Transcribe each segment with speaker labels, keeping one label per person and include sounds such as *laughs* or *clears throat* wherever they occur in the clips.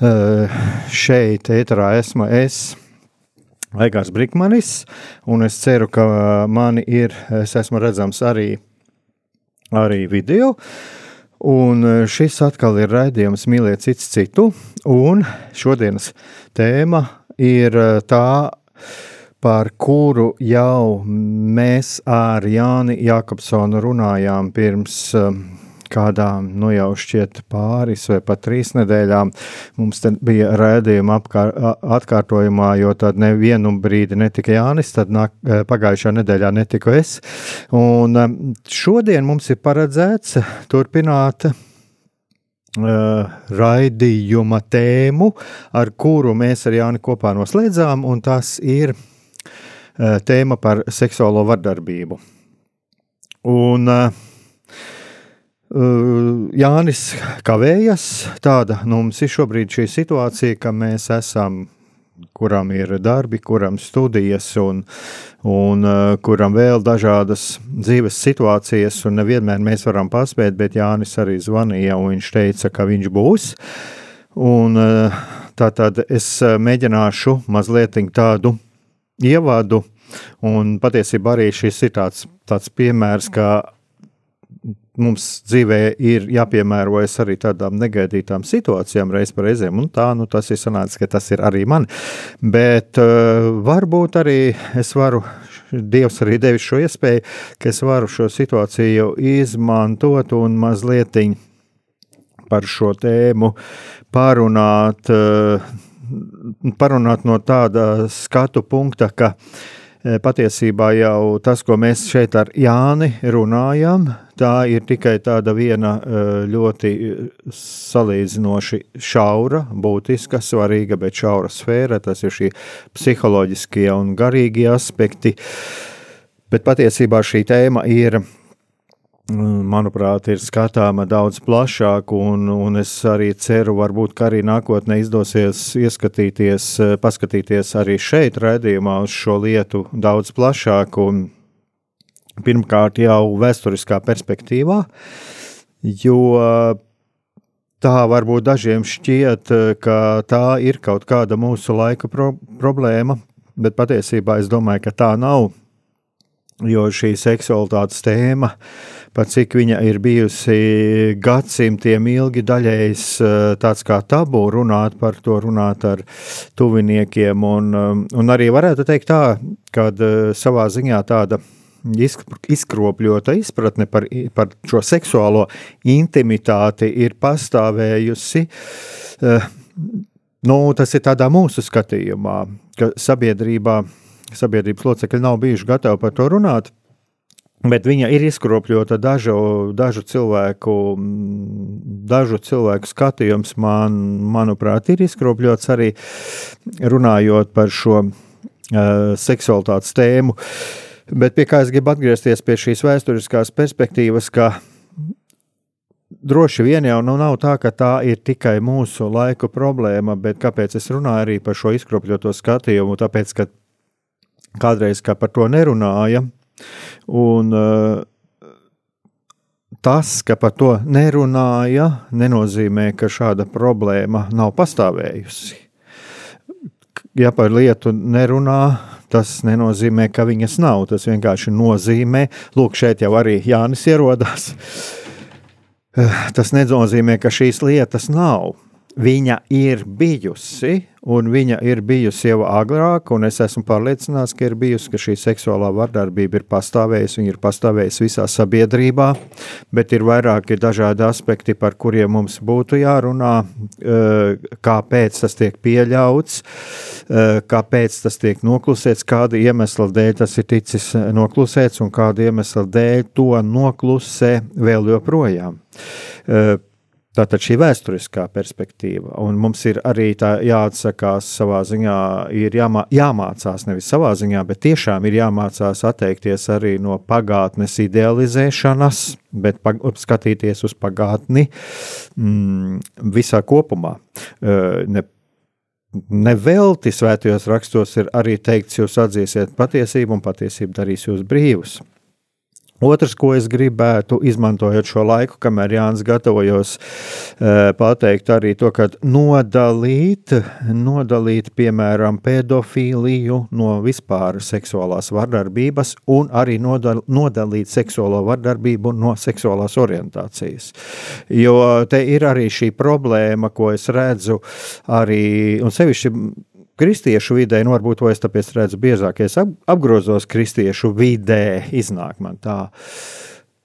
Speaker 1: Eh, šeit ēterā esmu es, Egārs Brikmanis, un es ceru, ka mani ir, es esmu redzams arī, arī video. Un šis atkal ir raidījums Mīliet cits citu, un šodienas tēma ir tā, par kuru jau mēs ar Jāni Jākapsonu runājām pirms kādām, nu jau šķiet pāris vai pat trīs nedēļām mums bija rēdījuma apkār, atkārtojumā, jo tad nevienu brīdi netika Jānis, tad nāk, e, pagājušā nedēļā netiku es. Un e, šodien mums ir paredzēts turpināt Uh, raidījuma tēmu, ar kuru mēs ar Jāni kopā noslēdzām, un tas ir uh, tēma par seksuālo vardarbību. Un uh, Jānis kavējas. Tāda nu, mums ir šobrīd šī situācija, ka mēs esam, kuram ir darbi, kuram studijas un, un kuram vēl dažādas dzīves situācijas, un nevienmēr mēs varam paspēt, bet Jānis arī zvanīja un viņš teica, ka viņš būs. Un, tātad es mēģināšu mazliet tādu ievadu, un patiesībā arī šis ir tāds, tāds piemērs, ka mums dzīvē ir jāpiemērojas arī tādām negaidītām situācijām reiz par reizēm, un tā, nu tas ir sanācis, ka tas ir arī man. Bet uh, varbūt arī es varu, Dievs arī devis šo iespēju, ka es varu šo situāciju izmantot un mazliet par šo tēmu parunāt, uh, parunāt no tāda skatu punkta, ka uh, patiesībā jau tas, ko mēs šeit ar Jāni runājam, tā ir tikai tāda viena eh, ļoti salīdzinoši šaura, būtiska, svarīga, bet šaura sfēra. Tas ir šī psiholoģiskie un garīgie aspekti. Bet patiesībā šī tēma ir, manuprāt, ir skatāma daudz plašāk, un, un es arī ceru, varbūt, ka arī nākotnē izdosies ieskatīties, paskatīties arī šeit redzījumā uz šo lietu daudz plašāk. Un, Pirmkārt, jau vēsturiskā perspektīvā, jo tā varbūt dažiem šķiet, ka tā ir kaut kāda mūsu laika pro problēma, bet patiesībā es domāju, ka tā nav. Jo šī seksualitātes tēma, pat cik viņa ir bijusi gadsimtiem ilgi, daļējs tāds kā tabū runāt par to, runāt ar tuviniekiem, un, un arī varētu teikt tā, kad savā ziņā tāda izkropļota izpratne par, par šo seksuālo intimitāti ir pastāvējusi. Uh, nu, tas ir tādā mūsu skatījumā, ka sabiedrībā, sabiedrības locekļi nav bijuši gatavi par to runāt. Bet viņa ir izkropļota dažu, dažu, cilvēku, dažu cilvēku skatījums, man, manuprāt, ir izkropļots arī runājot par šo uh, seksualitātes tēmu. Bet pie kā es gribu atgriezties pie šīs vēsturiskās perspektīvas, ka droši vien jau nu nav tā, ka tā ir tikai mūsu laiku problēma, bet kāpēc es runāju arī par šo izkropļoto skatījumu? Tāpēc, ka kādreiz kā par to nerunāja, un uh, tas, ka par to nerunāja, nenozīmē, ka šāda problēma nav pastāvējusi. Ja par lietu nerunā, tas nenozīmē, ka viņas nav. Tas vienkārši nozīmē, lūk, šeit jau arī Jānis ierodās. Eh, tas nenozīmē, ka šīs lietas nav. viņa ir bijusi, un viņa ir bijusi jau agrāk, un es esmu pārliecināts, ka ir bijusi, ka šī seksuālā vardarbība ir pastāvējusi, viņa ir pastāvējusi visā sabiedrībā, bet ir vairāki dažādi aspekti, par kuriem mums būtu jārunā, kāpēc tas tiek pieļauts, kāpēc tas tiek noklusēts, kāda iemesla dēļ tas ir ticis noklusēts, un kāda iemesla dēļ to noklusē vēl joprojām. Tātad šī vēsturiskā perspektīva, un mums ir arī jāatsakās savā ziņā, ir jāmā, jāmācās nevis savā ziņā, bet tiešām ir jāmācās atteikties arī no pagātnes idealizēšanas, bet pag skatīties uz pagātni mm, visā kopumā. Ne, Nevelti svētajos rakstos ir arī teikts, jūs atzīsiet patiesību, un patiesība darīs jūs brīvus. Otrs, ko es gribētu, izmantojot šo laiku, kamēr Jānis gatavojos eh, pateikt, arī to, ka nodalīt, nodalīt, piemēram, pedofīliju no vispār seksuālās vardarbības un arī nodal, nodalīt seksuālo vardarbību no seksuālās orientācijas. Jo te ir arī šī problēma, ko es redzu arī, un sevišķi kristiešu vidē, nu varbūt es tāpēc redzu biežāk, es apgrozos kristiešu vidē, iznāk man tā.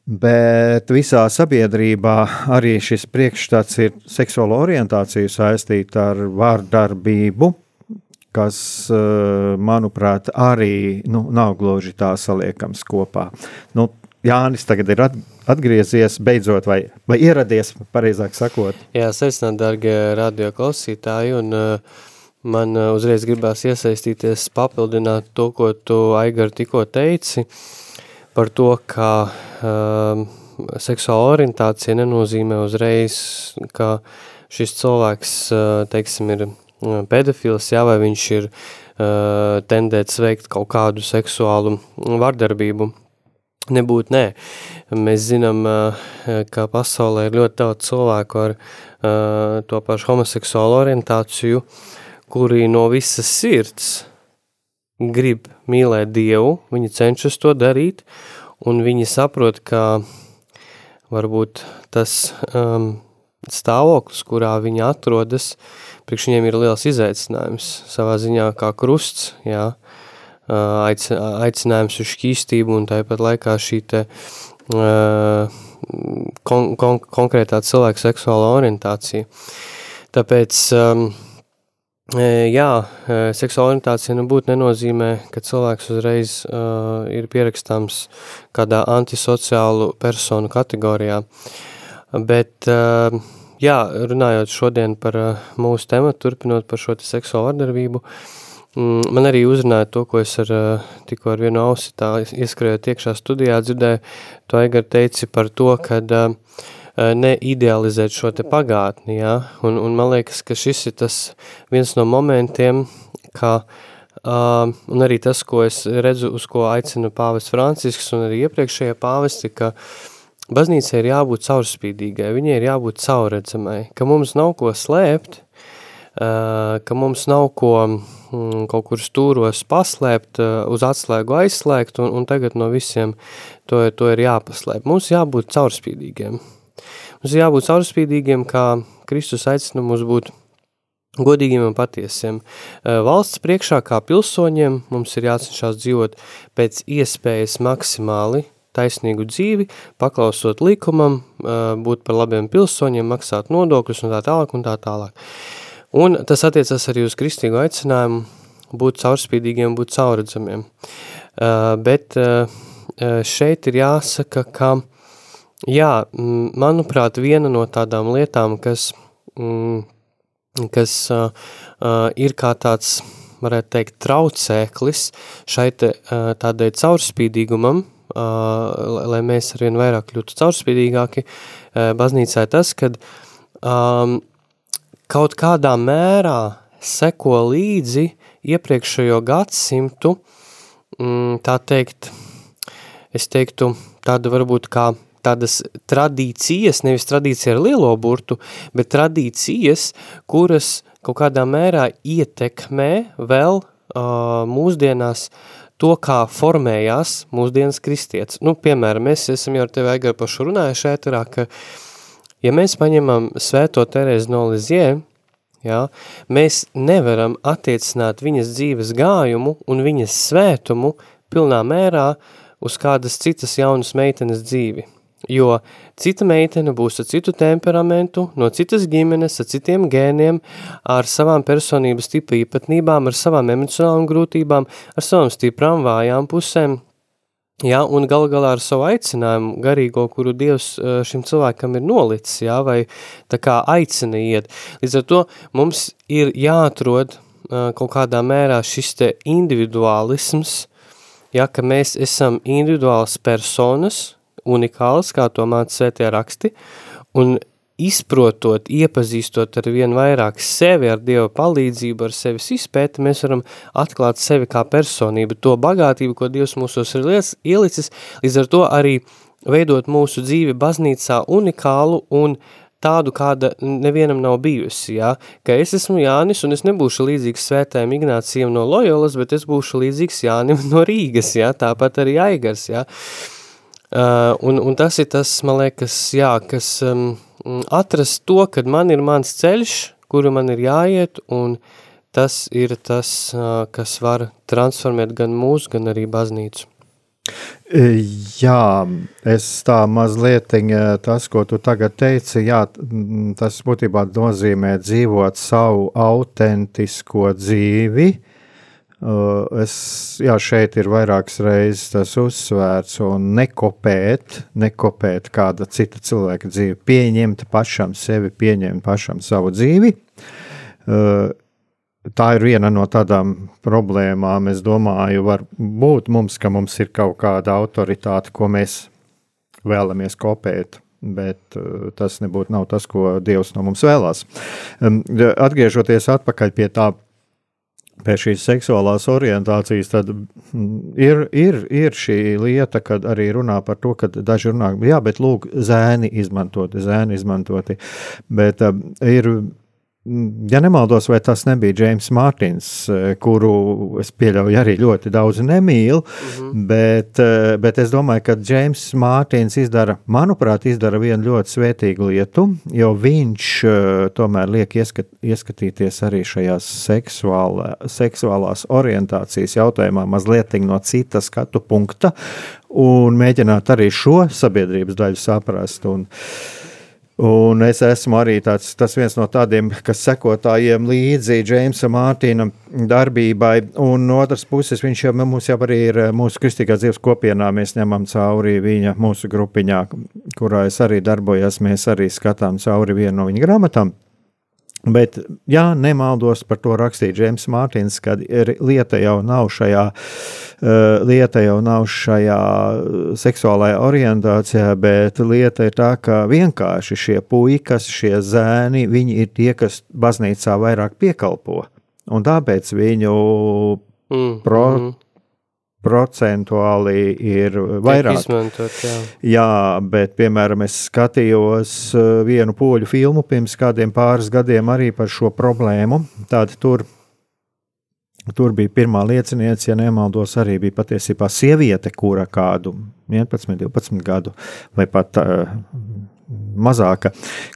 Speaker 1: Bet visā sabiedrībā arī šis priekšstats ir seksuālo orientāciju saistīta ar vārdarbību, kas, eh, manuprāt, arī nu, nav gluži tā saliekams kopā. Nu, Jānis tagad ir atgriezies beidzot, vai, vai ieradies, pareizāk sakot.
Speaker 2: Jā, sveicināt, darbie radio klausītāji, un uh, man uh, uzreiz gribās iesaistīties, papildināt to, ko tu, Aigar, tikko teici, par to, ka uh, seksuāla orientācija nenozīmē uzreiz, ka šis cilvēks, uh, teiksim, ir uh, pedofils, jā, vai viņš ir uh, tendēts veikt kaut kādu seksuālu vardarbību. Nebūt nē. Mēs zinām, uh, ka pasaulē ir ļoti daudz cilvēku ar uh, to pašu homoseksuālu orientāciju, uh, kuri no visas sirds grib mīlēt Dievu, viņi cenšas to darīt, un viņi saprot, ka varbūt tas um, stāvoklis, kurā viņi atrodas, priekš viņiem ir liels izaicinājums, savā ziņā kā krusts, jā, aic, aicinājums uz šķīstību un tāpat laikā šī te uh, kon, kon, konkrētā cilvēka seksuāla orientācija. Tāpēc um, Jā, seksuāla orientācija nebūtu nenozīmē, ka cilvēks uzreiz uh, ir pierakstāms kādā antisociālu personu kategorijā. Bet, uh, jā, runājot šodien par uh, mūsu tematu, turpinot par šo te seksuālu vardarbību, mm, man arī uzrunāja to, ko es ar, uh, tikko ar vienu ausi tā ieskrējot iekšā studijā dzirdēju, to Egar teici par to, kad uh, neidealizēt šo te pagātni, ja? un, un man liekas, ka šis ir tas viens no momentiem, kā Uh, un arī tas, ko es redzu, uz ko aicina pāvests Francisks un arī iepriekšējie pāvesti, ka baznīcai ir jābūt caurspīdīgai, viņai ir jābūt caurredzamai, ka mums nav ko slēpt, uh, ka mums nav ko mm, kaut kur stūros paslēpt, uh, uz atslēgu aizslēgt, un, un tagad no visiem to, to ir jāpaslēp. Mums jābūt caurspīdīgiem. Mums ir jābūt caurspīdīgiem, kā Kristus aicina mums būt godīgiem un patiesiem. Valsts priekšā kā pilsoņiem mums ir jācenšās dzīvot pēc iespējas maksimāli taisnīgu dzīvi, paklausot likumam, būt par labiem pilsoņiem, maksāt nodokļus un tā tālāk un tā tālāk. Un tas attiecas arī uz kristīgo aicinājumu būt caurspīdīgiem, būt caurredzamiem. Bet šeit ir jāsaka, ka Jā, manuprāt, viena no tādām lietām, kas, kas uh, ir kā tāds, varētu teikt, traucēklis šai te, uh, tādai caurspīdīgumam, uh, lai mēs arvien vairāk kļūtu caurspīdīgāki, uh, baznīcā tas, kad um, kaut kādā mērā seko līdzi iepriekšējo gadsimtu, mm, tā teikt, es teiktu, tāda varbūt kā tādas tradīcijas, nevis tradīcija ar lielo burtu, bet tradīcijas, kuras kaut kādā mērā ietekmē vēl uh, mūsdienās to, kā formējās mūsdienas kristietis. Nu, piemēram, mēs esam jau ar tevi Aigar pašu runājuši ēterā, ka ja mēs paņemam svēto Terēzi no Lizie, ja, mēs nevaram attiecināt viņas dzīves gājumu un viņas svētumu pilnā mērā uz kādas citas jaunas meitenes dzīvi. Jo cita meitene būs ar citu temperamentu, no citas ģimenes, ar citiem gēniem, ar savām personības tipa īpatnībām, ar savām emocionālām grūtībām, ar savām stiprām vājām pusēm, Jā, un gal galā ar savu aicinājumu garīgo, kuru Dievs šim cilvēkam ir nolicis, jā, vai tā kā aicina iet. Līdz ar to mums ir jāatrod kaut kādā mērā šis te individuālisms, jā, ka mēs esam individuāls personas, unikāls, kā to māca svētie raksti, un izprotot, iepazīstot ar vien vairāk sevi, ar Dieva palīdzību, ar sevis izpēti, mēs varam atklāt sevi kā personību, to bagātību, ko Dievs mūsos ir ielicis, līdz ar to arī veidot mūsu dzīvi baznīcā unikālu un tādu, kāda nevienam nav bijusi, ja? ka es esmu Jānis un es nebūšu līdzīgs svētājiem Ignācijam no Lojolas, bet es būšu līdzīgs Jānim no Rīgas, ja? tāpat arī Aigars, ja? Uh, un, un tas ir tas, man liekas, jā, kas um, Mm, atrast to, kad man ir mans ceļš, kuru man ir jāiet, un tas ir tas, kas var transformēt gan mūsu, gan arī baznīcu.
Speaker 1: E, jā, es tā mazliet, tas, ko tu tagad teici, jā, tas būtībā nozīmē dzīvot savu autentisko dzīvi, uh, Uh, es, jā, šeit ir vairākas reizes tas uzsvērts, un nekopēt, nekopēt kāda cita cilvēka dzīvi, pieņemt pašam sevi, pieņemt pašam savu dzīvi. Uh, tā ir viena no tādām problēmām, es domāju, var būt mums, ka mums ir kaut kāda autoritāte, ko mēs vēlamies kopēt bet uh, tas nebūtu tas, ko Dievs no mums vēlās. Atgriežoties atpakaļ pie tā pie šīs seksuālās orientācijas, tad mm, ir, ir, ir šī lieta, kad arī runā par to, ka daži runā, jā, bet lūk, zēni izmantoti, zēni izmantoti, bet uh, ir ja nemaldos, vai tas nebija James Mārtiņš, eh, kuru es pieļauju arī ļoti daudz nemīlu, mm -hmm. bet, eh, bet es domāju, ka James Mārtiņš izdara, manuprāt, izdara vienu ļoti svētīgu lietu, jo viņš eh, tomēr liek ieskat, ieskatīties arī šajās seksuālā, seksuālās orientācijas jautājumā mazliet no cita skatu punkta un mēģināt arī šo sabiedrības daļu saprast. Un, uh, Un es esmu arī tāds, viens no tādiem, kas sekotājiem līdzi Džeimsa Mārtiņa darbībai. Un no otras puses, viņš jau mums jau arī ir mūsu kristīgā dzīves kopienā. Mēs ņemam cauri viņa mūsu grupiņā, kurā es arī darbojos. Mēs arī skatām cauri vienu no viņa grāmatām. Bet, ja nemaldos par to rakstīja Džeims Mārtiņš, kad lieta jau nav šajā, uh, lieta jau nav šajā seksuālajā orientācijā, bet lieta ir tā, ka vienkārši šie puikas, šie zēni, viņi ir tie, kas baznīcā vairāk piekalpo. Un tāpēc viņu mm, pro, mm procentuāli ir vairāk.
Speaker 2: Izmantot, jā.
Speaker 1: jā, bet, piemēram, es skatījos uh, vienu poļu filmu pirms kādiem pāris gadiem arī par šo problēmu. Tāda tur, tur bija pirmā lieciniece, ja nemaldos, arī bija patiesībā sieviete, kura kādu 11, 12 gadu vai pat uh, mazāka,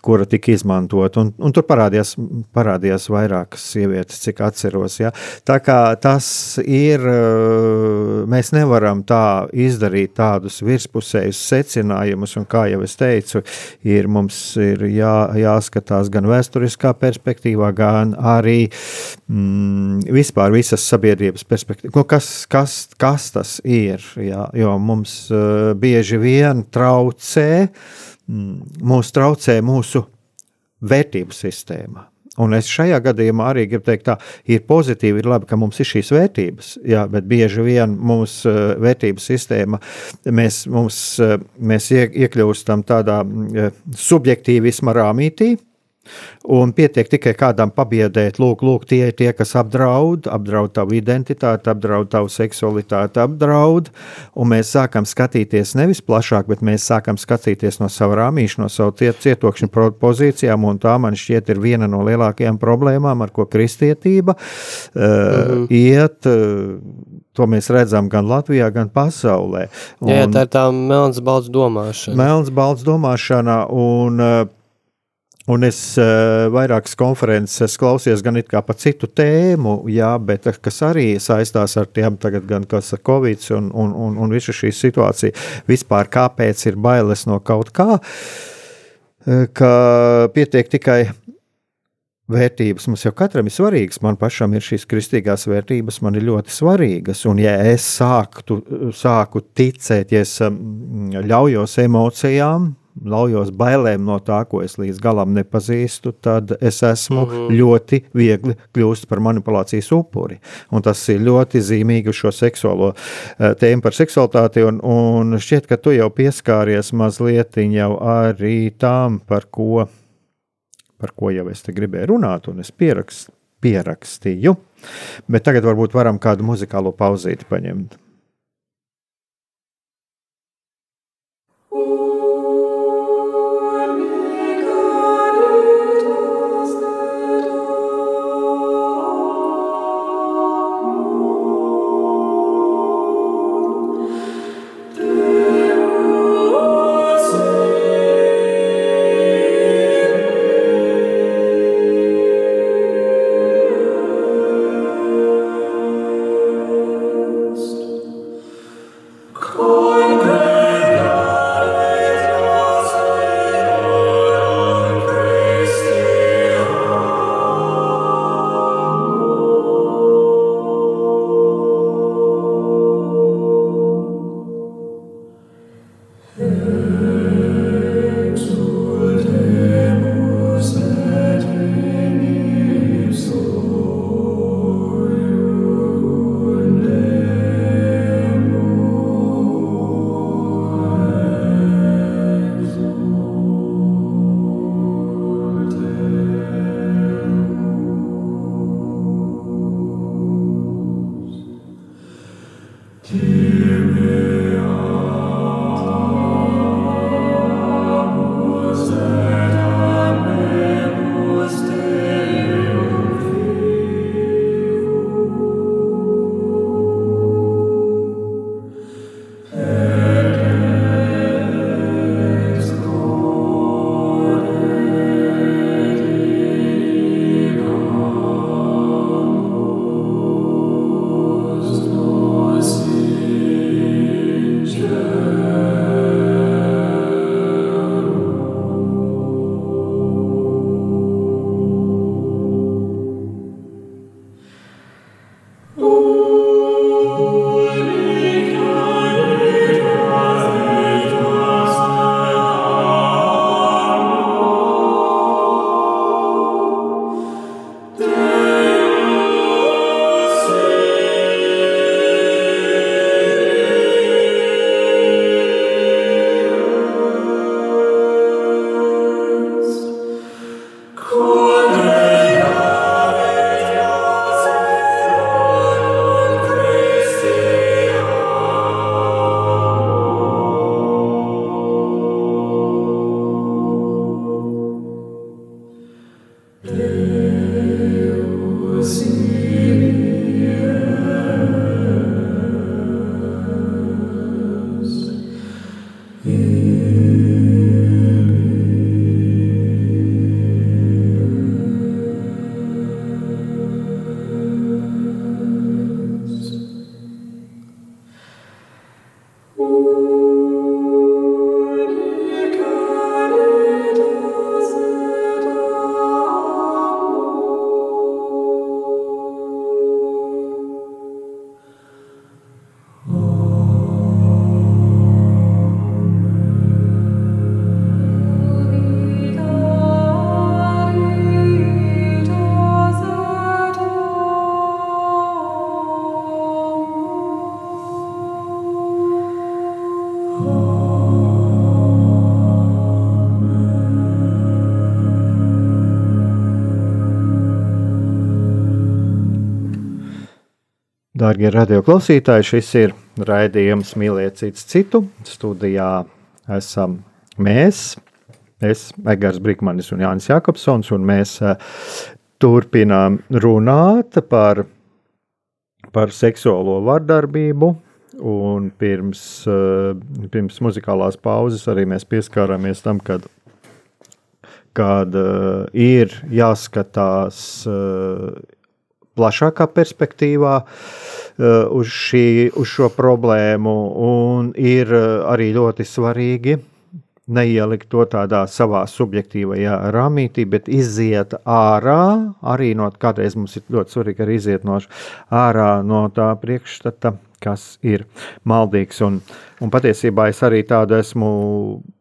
Speaker 1: kura tika izmantota. Un, un tur parādījās, parādījās vairākas sievietes, cik atceros. Ja. Tā kā tas ir, eh, mēs nevaram tā izdarīt tādus virspusējus secinājumus, un kā jau es teicu, ir mums ir jā, jāskatās gan vēsturiskā perspektīvā, gan arī mm, vispār visas sabiedrības perspektīvā. Nu, kas, kas, kas tas ir? Jā, jo mums uh, bieži vien traucē mūs traucē mūsu vērtību sistēma. Un es šajā gadījumā arī gribu teikt, ka ir pozitīvi, ir labi, ka mums ir šīs vērtības, jā, bet bieži vien mūsu uh, vērtību sistēma, mēs, mums, uh, mēs iekļūstam tādā uh, subjektīvisma rāmītī, Un pietiek tikai kādam pabiedēt, lūk, lūk, tie ir tie, kas apdraud, apdraud tavu identitāti, apdraud tavu seksualitāti, apdraud. Un mēs sākam skatīties nevis plašāk, bet mēs sākam skatīties no sava rāmīša, no savu cietokšņa pozīcijām. Un tā man šķiet ir viena no lielākajām problēmām, ar ko kristietība uh, -hmm. iet. Uh, To mēs redzam gan Latvijā, gan pasaulē.
Speaker 2: Un, jā, tā ir tā melns balts domāšana.
Speaker 1: Melns balts domāšana un uh, Un es uh, vairākas konferences klausījos gan par citu tēmu, jā, bet kas arī saistās ar tiem, tagad, gan kas ar Covid un, un, un, un visu šī situācija. Vispār kāpēc ir bailes no kaut kā, ka pietiek tikai vērtības mums jau katram ir svarīgas. Man pašam ir šīs kristīgās vērtības, man ir ļoti svarīgas. Un, ja es sāktu, sāku ticēt, ja es ļaujos emocijām, laujos bailēm no tā, ko es līdz galam nepazīstu, tad es esmu mm -hmm. ļoti viegli kļūst par manipulācijas upuri. Un tas ir ļoti zīmīgi šo seksuālo uh, tēmu par seksualitāti. Un, un šķiet, ka tu jau pieskāries mazliet jau arī tām, par ko, par ko jau es te gribēju runāt, un es pierakst, pierakstīju. Bet tagad varbūt varam kādu muzikālo pauzīti paņemt. Dārgie radioklausītāji, šis ir raidījums Mīliet citu. Studijā esam mēs, es, Egars Brīkmanis un Jānis Jakobsons, un mēs uh, turpinām runāt par, par seksuālo vardarbību. Un pirms, uh, pirms muzikālās pauzes arī mēs pieskārāmies tam, kad kad uh, ir jāskatās uh, plašākā perspektīvā uh, uz, šī, uz šo problēmu, un ir uh, arī ļoti svarīgi neielikt to tādā savā subjektīvajā rāmītī, bet iziet ārā, arī no kādreiz mums ir ļoti svarīgi arī iziet no ārā no tā priekšstata, kas ir maldīgs. Un, un patiesībā es arī tādu esmu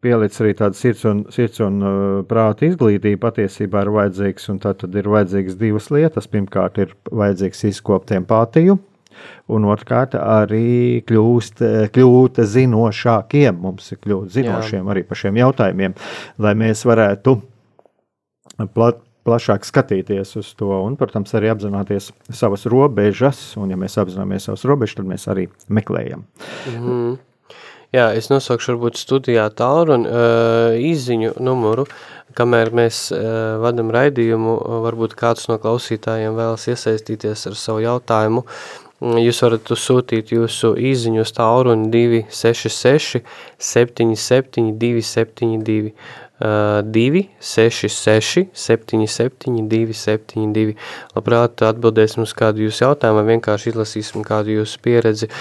Speaker 1: pielicis arī tādu sirds un, sirds un uh, prāta izglītību patiesībā ir vajadzīgs, un tā tad ir vajadzīgas divas lietas. Pirmkārt ir vajadzīgs izkopt empātiju, un otrkārt arī kļūst, kļūt zinošākiem. Mums ir kļūt zinošiem Jā. arī par šiem jautājumiem, lai mēs varētu plat, plašāk skatīties uz to un, protams, arī apzināties savas robežas. Un, ja mēs apzināmies savas robežas, tad mēs arī meklējam.
Speaker 2: -hmm. Jā, es nosaukšu varbūt studijā tālruni uh, izziņu numuru, kamēr mēs uh, vadam raidījumu, varbūt kāds no klausītājiem vēlas iesaistīties ar savu jautājumu. Jūs varat sūtīt jūsu īziņu uz tālruni 266 77 272 uh, 266 77 272. Labprāt atbildēsim uz kādu jūsu jautājumu vai vienkārši izlasīsim kādu jūsu pieredzi.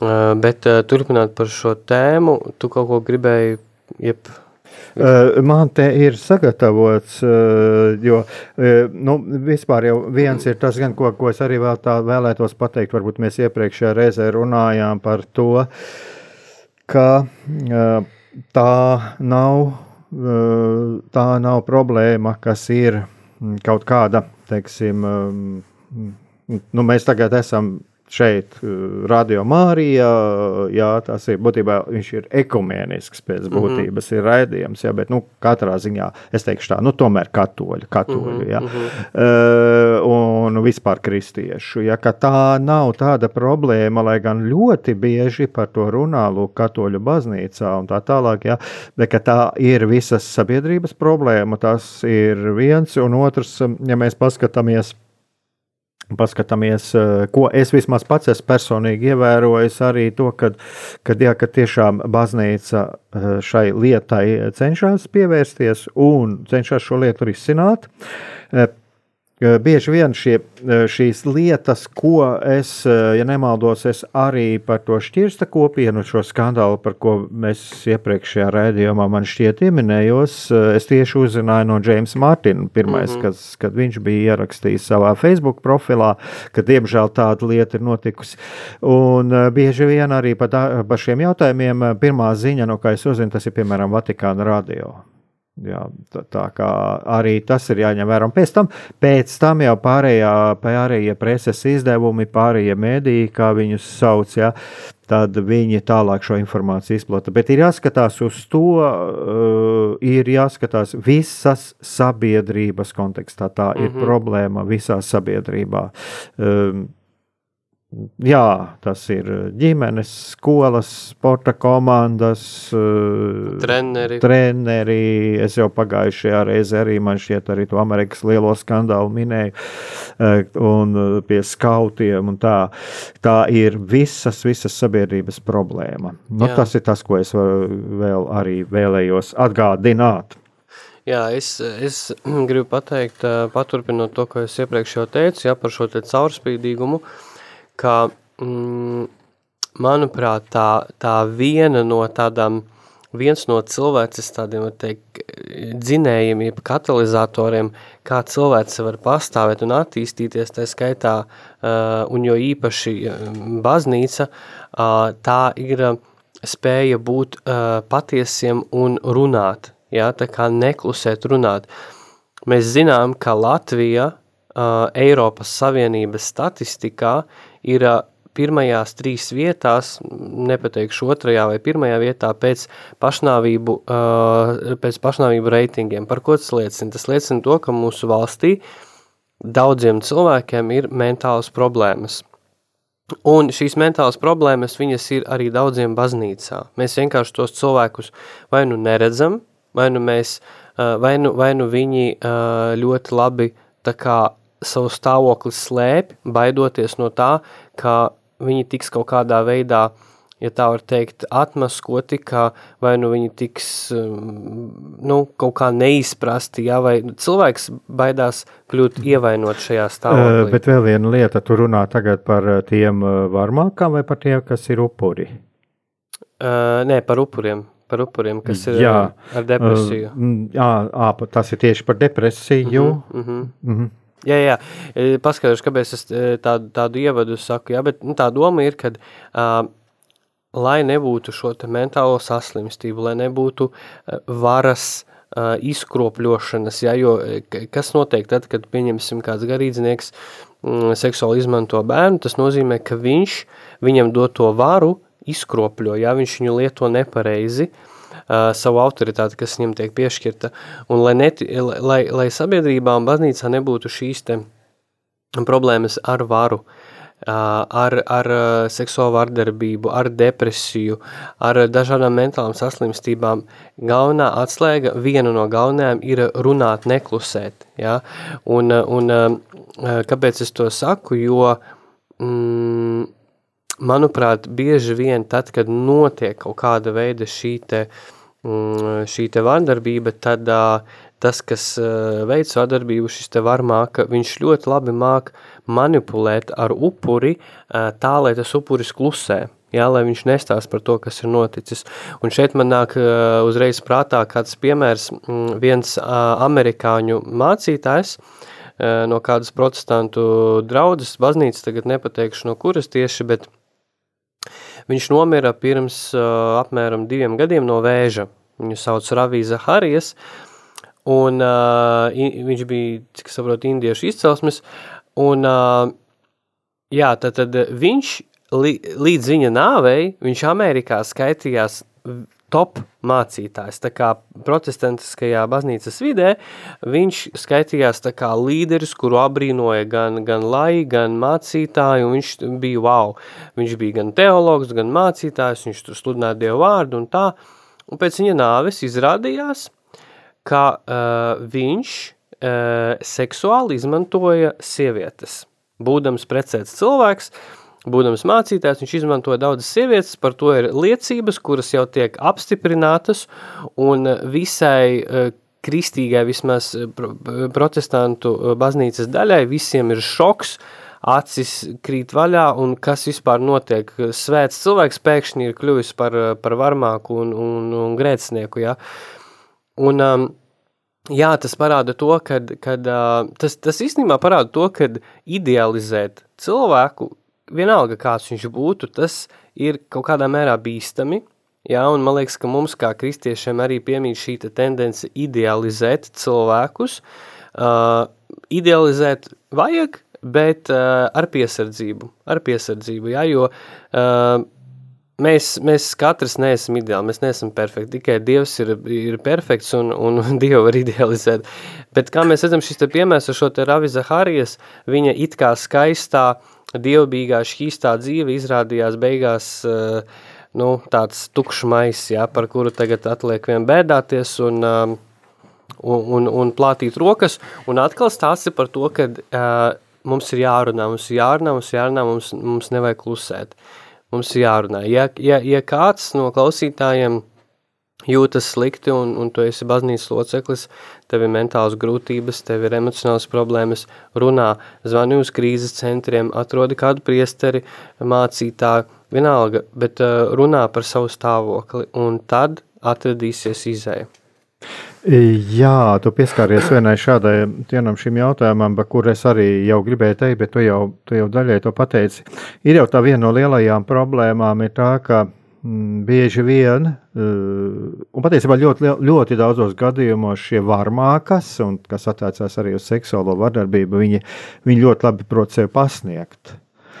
Speaker 2: Uh, bet uh, turpināt par šo tēmu, tu kaut ko gribēji, jeb
Speaker 1: Man te ir sagatavots, jo nu, vispār jau viens ir tas, gan, ko, ko es arī vēl tā vēlētos pateikt. Varbūt mēs iepriekšējā reizē runājām par to, ka tā nav, tā nav problēma, kas ir kaut kāda, teiksim, nu, mēs tagad esam šeit, eh, Radio Mārija, jā, tas ir būtībā viņš ir ekumēnisks pēc mhm. būtības, mm -hmm. ir raidījums, jā, bet, nu, katrā ziņā, es teikšu tā, nu, tomēr katoļu, katoļu, -hmm. jā, mm -hmm. uh, un vispār kristiešu, ja, ka tā nav tāda problēma, lai gan ļoti bieži par to runā, lūk, katoļu baznīcā un tā tālāk, jā, bet, ka tā ir visas sabiedrības problēma, tas ir viens, un otrs, ja mēs paskatāmies, paskatāmies, eh, ko es vismaz pats esmu personīgi ievērojis, arī to, ka, kad, jā, ka tiešām baznīca eh, šai lietai cenšas pievērsties un cenšas šo lietu risināt. Bieži vien šie, šīs lietas, ko es, ja nemaldos, es arī par to šķirsta kopienu, šo skandālu, par ko mēs iepriekšējā raidījumā man šķiet ieminējos, es tieši uzzināju no Jamesa Martina, pirmais, mm -hmm. kas, kad viņš bija ierakstījis savā Facebook profilā, ka diemžēl tāda lieta ir notikusi. Un bieži vien arī par, par šiem jautājumiem pirmā ziņa, no kā es uzzinu, tas ir piemēram Vatikāna radio. Jā, tā, tā kā arī tas ir jāņem vērā. Un pēc tam, pēc tam jau pārējā, pārējie preses izdevumi, pārējie mēdīji, kā viņus sauc, jā, tad viņi tālāk šo informāciju izplata. Bet ir jāskatās uz to, uh, ir jāskatās visas sabiedrības kontekstā. Tā ir mm -hmm. problēma visā sabiedrībā. Um, Jā, tas ir ģimenes, skolas, sporta komandas,
Speaker 2: eh, treneri.
Speaker 1: treneri. Es jau pagājušajā reizē arī man šķiet, arī to Amerikas lielo skandālu minēju, eh, un eh, pie skautiem. Tā, tā ir visas, visas sabiedrības problēma. Nu, Jā. tas ir tas, ko es vēl arī vēlējos atgādināt.
Speaker 2: Jā, es, es *clears throat* gribu pateikt, paturpinot to, ko es iepriekš jau teicu, jā, par šo te caurspīdīgumu. Uh, ka, mm, manuprāt, tā, tā viena no tādām, viens no cilvēces tādiem, teikt, dzinējiem, jeb katalizatoriem, kā cilvēce var pastāvēt un attīstīties, tā skaitā, uh, un jo īpaši baznīca, uh, tā ir spēja būt uh, patiesiem un runāt, ja, tā kā neklusēt runāt. Mēs zinām, ka Latvija uh, Eiropas Savienības statistikā ir pirmajās trīs vietās, nepateikšu otrajā vai pirmajā vietā pēc pašnāvību, pēc pašnāvību reitingiem. Par ko tas liecina? Tas liecina to, ka mūsu valstī daudziem cilvēkiem ir mentālas problēmas. Un šīs mentālas problēmas, viņas ir arī daudziem baznīcā. Mēs vienkārši tos cilvēkus vai nu neredzam, vai nu mēs, vai nu, vai nu viņi ļoti labi tā kā savu stāvokli slēpj, baidoties no tā, ka viņi tiks kaut kādā veidā ja tā var teikt, atmaskoti, kā vai nu viņi tiks nu, kaut kā neizprasti, ja, vai cilvēks baidās kļūt ievainot šajā stāvoklī.
Speaker 1: Bet vēl viena lieta, tu runā tagad par tiem varmākām vai par tiem, kas ir upuri?
Speaker 2: Uh, nē, par upuriem. Par upuriem, kas ir jā. ar depresiju.
Speaker 1: Jā, ā, tas ir tieši par depresiju. Uh -huh, uh -huh. Uh -huh.
Speaker 2: Jā, jā, paskaidrošu, kāpēc es tādu, tādu ievadu saku, jā, bet nu, tā doma ir, ka uh, lai nebūtu šo mentālo saslimstību, lai nebūtu uh, varas uh, izkropļošanas, ja, jo kas notiek tad, kad pieņemsim kāds garīdznieks mm, seksuāli izmanto bērnu, tas nozīmē, ka viņš viņam dot to varu izkropļo, ja viņš viņu lieto nepareizi, uh, savu autoritāti, kas viņam tiek piešķirta, un lai, neti, lai, lai sabiedrībā un baznīcā nebūtu šīs te problēmas ar varu, uh, ar, ar seksuālu vardarbību, ar depresiju, ar dažādām mentālām saslimstībām. Galvenā atslēga, viena no galvenajām ir runāt, neklusēt. Ja? Un, un kāpēc es to saku? Jo, mm, manuprāt, bieži vien tad, kad notiek kaut kāda veida šī te, mm, šī te vardarbība, tad tas, kas veic vardarbību, šis te varmāka, viņš ļoti labi māk manipulēt ar upuri tā, lai tas upuris klusē. Jā, lai viņš nestāst par to, kas ir noticis. Un šeit man nāk uh, uzreiz prātā kāds piemērs, mm, viens uh, amerikāņu mācītājs uh, no kādas protestantu draudzes baznīcas, tagad nepateikšu no kuras tieši, bet viņš nomira pirms uh, apmēram diviem gadiem no vēža. Viņu sauc Ravīza Harijas, un uh, viņš bija, cik saprotu, indiešu izcelsmes, Un, uh, jā, tad, tad viņš li, līdz viņa nāvei, viņš Amerikā skaitījās top mācītājs. Tā kā protestantiskajā baznīcas vidē viņš skaitījās tā kā līderis, kuru abrīnoja gan, gan lai, gan mācītāji, un viņš bija wow. Viņš bija gan teologs, gan mācītājs, viņš tur sludināja Dievu vārdu un tā. Un pēc viņa nāves izrādījās, ka uh, viņš uh, seksuāli izmantoja sievietes. Būdams precēts cilvēks, būdams mācītājs, viņš izmantoja daudzas sievietes, par to ir liecības, kuras jau tiek apstiprinātas, un visai uh, kristīgai, vismaz protestantu baznīcas daļai, visiem ir šoks, acis krīt vaļā, un kas vispār notiek. Svēts cilvēks pēkšņi ir kļuvis par, par varmāku un, un, un grēcinieku, ja? Un um, Jā, tas parāda to, ka tas, tas īstenībā parāda to, ka idealizēt cilvēku, vienalga kāds viņš būtu, tas ir kaut kādā mērā bīstami. Jā, un man liekas, ka mums kā kristiešiem arī piemīt šī tendence idealizēt cilvēkus. Uh, idealizēt vajag, bet uh, ar piesardzību, ar piesardzību, jā, jo uh, mēs, mēs katrs neesam ideāli, mēs neesam perfekti, tikai Dievs ir, ir perfekts un, un *laughs* Dievu var idealizēt. Bet kā mēs redzam šis te piemērs ar šo te Ravi Zaharijas, viņa it kā skaistā, dievbīgā, šķīstā dzīve izrādījās beigās uh, nu, tāds tukšmais, jā, par kuru tagad atliek vien bēdāties un, uh, un, un, un plātīt rokas, un atkal stāsti par to, ka uh, mums ir jārunā, mums ir jārunā, mums ir jārunā, mums, mums nevajag klusēt. Mums jārunā. Ja, ja, ja kāds no klausītājiem jūtas slikti un, un tu esi baznīcas loceklis, tev ir mentāls grūtības, tev ir emocionāls problēmas, runā, zvani uz krīzes centriem, atrodi kādu priesteri, mācītāju, vienalga, bet uh, runā par savu stāvokli un tad atradīsies izēja.
Speaker 1: Jā, tu pieskāries vienai šādai vienam šim jautājumam, par kur es arī jau gribēju teikt, bet tu jau, tu jau daļai to pateici. Ir jau tā viena no lielajām problēmām, ir tā, ka bieži vien, uh, un patiesībā ļoti, ļoti daudzos gadījumos šie varmākas, un kas attiecās arī uz seksuālo vardarbību, viņi, viņi ļoti labi prot sevi pasniegt.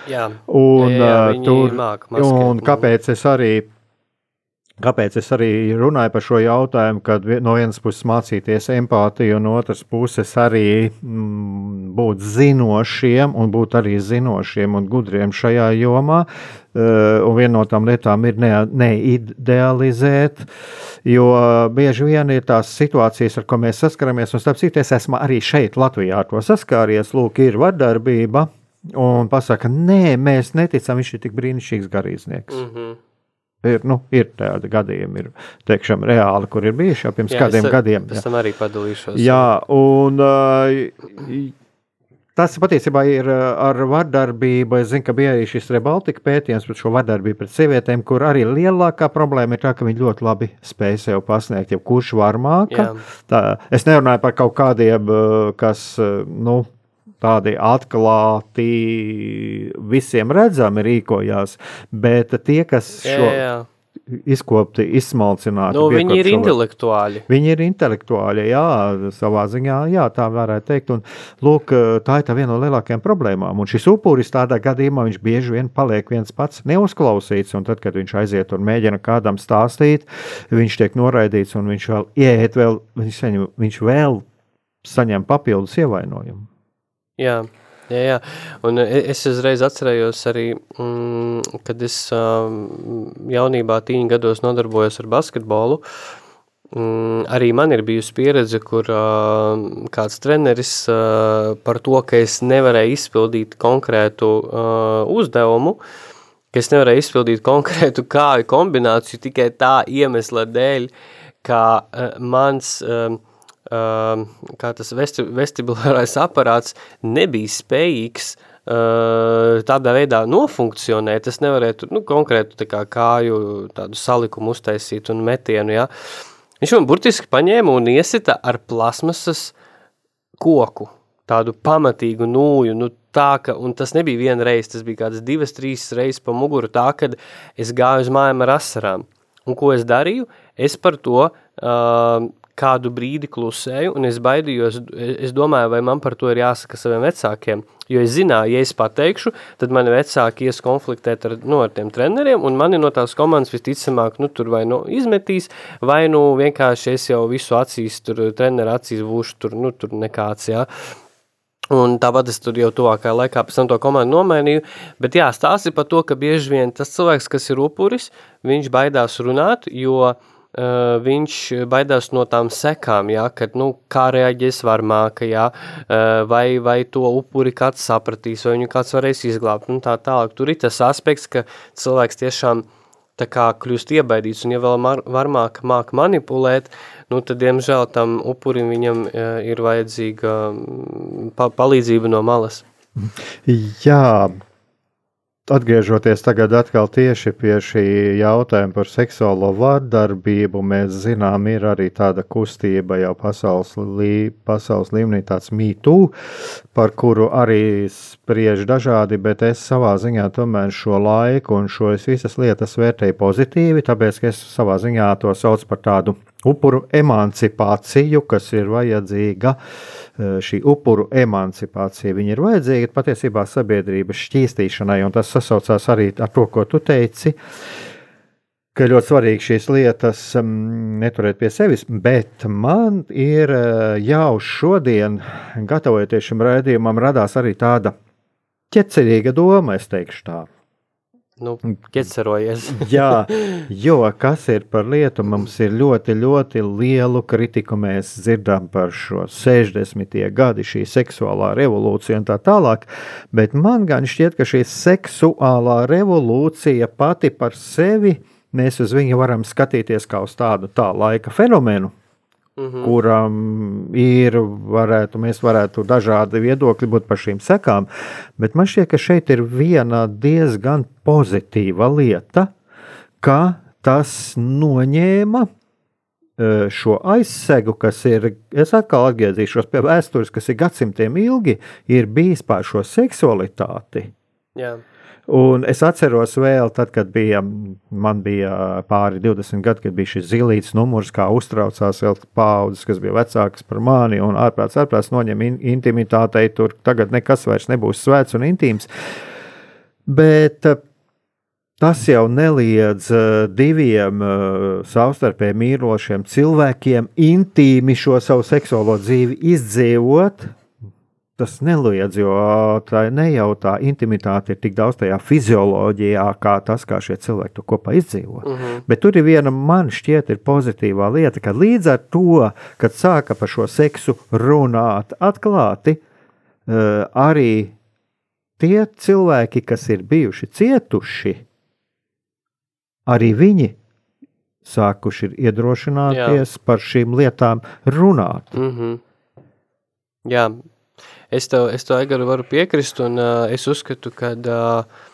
Speaker 2: Jā,
Speaker 1: un, jā, jā, tur, un kāpēc es arī Kāpēc es arī runāju par šo jautājumu, kad no vienas puses mācīties empātiju, un no otras puses arī mm, būt zinošiem, un būt arī zinošiem un gudriem šajā jomā. Uh, un viena no tām lietām ir neidealizēt, ne jo bieži vien ir tās situācijas, ar ko mēs saskaramies, un starp citu, es esmu arī šeit, Latvijā, ar to saskāries. Lūk, ir vardarbība, un pasaka, nē, mēs neticam, viņš ir tik brīnišķīgs garīdznieks. Mm -hmm. Ir, nu, ir tādi gadījumi, ir teikšam, reāli, kur ir bijuši jau pirms jā, kādiem
Speaker 2: es,
Speaker 1: gadiem.
Speaker 2: Pēc tam arī padalīšos.
Speaker 1: Jā, un uh, tas patiesībā ir ar vardarbību. Es zinu, ka bija arī šis Rebaltika pētījums par šo vardarbību pret sievietēm, kur arī lielākā problēma ir tā, ka viņi ļoti labi spēj sev pasniegt, ja kurš var māca. Es nerunāju par kaut kādiem, kas, nu, tādi atklāti, visiem redzami rīkojās, bet tie, kas šo. Jā, jā izkopti, izsmalcināti.
Speaker 2: Nu, viņi ir intelektuāļi.
Speaker 1: Viņi ir intelektuāļi, jā, savā ziņā, jā, tā varētu teikt. Un, lūk, tā ir tā viena no lielākajām problēmām. Un šis upuris tādā gadījumā viņš bieži vien paliek viens pats neuzklausīts, un tad, kad viņš aiziet un mēģina kādam stāstīt, viņš tiek noraidīts, un viņš vēl ieiet, vēl, viņš, saņem, viņš vēl saņem papildus ievainojumu.
Speaker 2: Jā. Jā, jā. Un e, es uzreiz atcerējos arī, mm, kad es jaunībā, tīņa gados nodarbojos ar basketbolu. Mm, arī man ir bijusi pieredze, kur uh, kāds treneris uh, par to, ka es nevarēju izpildīt konkrētu uh, uzdevumu, ka es nevarēju izpildīt konkrētu kāju kombināciju tikai tā iemesla dēļ, ka uh, mans uh, kā tas vesti, vestibulārais aparāts nebija spējīgs uh, tādā veidā nofunkcionēt, es nevarētu nu, konkrētu tā kā kāju tādu salikumu uztaisīt un metienu, ja. Viņš man burtiski paņēma un iesita ar plasmasas koku, tādu pamatīgu nūju, nu tā, ka, un tas nebija viena reize, tas bija kādas divas, trīs reizes pa muguru tā, kad es gāju uz mājām ar asarām. Un ko es darīju? Es par to uh, kādu brīdi klusēju, un es baidījos, es domāju, vai man par to ir jāsaka saviem vecākiem, jo es zināju, ja es pateikšu, tad mani vecāki ies konfliktēt ar, nu, ar tiem treneriem, un mani no tās komandas visticamāk, nu, tur vai nu izmetīs, vai nu vienkārši es jau visu acīs, tur treneru acīs būšu, tur, nu, tur nekāds, jā. Un tāpat es tur jau tuvākajā laikā pēc tam to komandu nomainīju, bet jā, stāsti par to, ka bieži vien tas cilvēks, kas ir upuris, viņš baidās runāt, jo uh, Uh, viņš baidās no tām sekām, ja, kad, nu, kā reaģēs varmāka, ja, uh, vai, vai to upuri kāds sapratīs, vai viņu kāds varēs izglābt, un tā tālāk. Tur ir tas aspekts, ka cilvēks tiešām tā kā kļūst iebaidīts, un ja vēl varmāka māk manipulēt, nu, tad, diemžēl, tam upurim viņam uh, ir vajadzīga pa palīdzība no malas.
Speaker 1: Jā, Atgriežoties tagad atkal tieši pie šī jautājuma par seksuālo vardarbību, mēs zinām, ir arī tāda kustība jau pasaules, lī, pasaules līmenī, tāds mītū, par kuru arī spriež dažādi, bet es savā ziņā tomēr šo laiku un šo visas lietas vērtēju pozitīvi, tāpēc, ka es savā ziņā to saucu par tādu upuru emancipāciju, kas ir vajadzīga. Eh, šī upuru emancipācija ir vajadzīga patiesībā sabiedrības šķīstīšanai, un tas sasaucās arī ar to, ko tu teici. Ka ļoti svarīgi šīs lietas um, neturēt pie sevis, bet man ir uh, jau šodien, gatavojoties šim raidījumam, radās arī tāda ķecerīga doma, es teikšu tā
Speaker 2: nu, ķecerojies. *laughs*
Speaker 1: Jā, jo kas ir par lietu, mums ir ļoti, ļoti lielu kritiku. Mēs dzirdam par šo 60. gadi, šī seksuālā revolūcija un tā tālāk, bet man gan šķiet, ka šī seksuālā revolūcija pati par sevi, mēs uz viņu varam skatīties kā uz tādu tā laika fenomenu, Mm -hmm. kuram ir, varētu, mēs varētu dažādi viedokļi būt par šīm sekām, bet man šķiet, ka šeit ir viena diezgan pozitīva lieta, ka tas noņēma e, šo aizsegu, kas ir, es atkal atgriezīšos pie vēstures, kas ir gadsimtiem ilgi, ir bijis pār šo seksualitāti.
Speaker 2: Jā.
Speaker 1: Un es atceros vēl, tad, kad bija, man bija pāri 20 gadi, kad bija šis zilīts numurs, kā uztraucās vēl paudzes, kas bija vecākas par mani, un ārprāts, ārprāts noņem in intimitātei, tur tagad nekas vairs nebūs svēts un intīms. Bet eh, tas jau neliedz eh, diviem eh, savstarpēji mīlošiem cilvēkiem intīmi šo savu seksuālo dzīvi izdzīvot, tas neliedz, jo tā ne jau tā intimitāte ir tik daudz tajā fizioloģijā, kā tas, kā šie cilvēki to kopā izdzīvo. Mhm. -huh. Bet tur ir viena, man šķiet, ir pozitīvā lieta, ka līdz ar to, kad sāka par šo seksu runāt atklāti, uh, arī tie cilvēki, kas ir bijuši cietuši, arī viņi sākuši iedrošināties Jā. par šīm lietām runāt.
Speaker 2: Mm -hmm. Jā, es tev, es tev Egaru varu piekrist, un uh, es uzskatu, ka uh,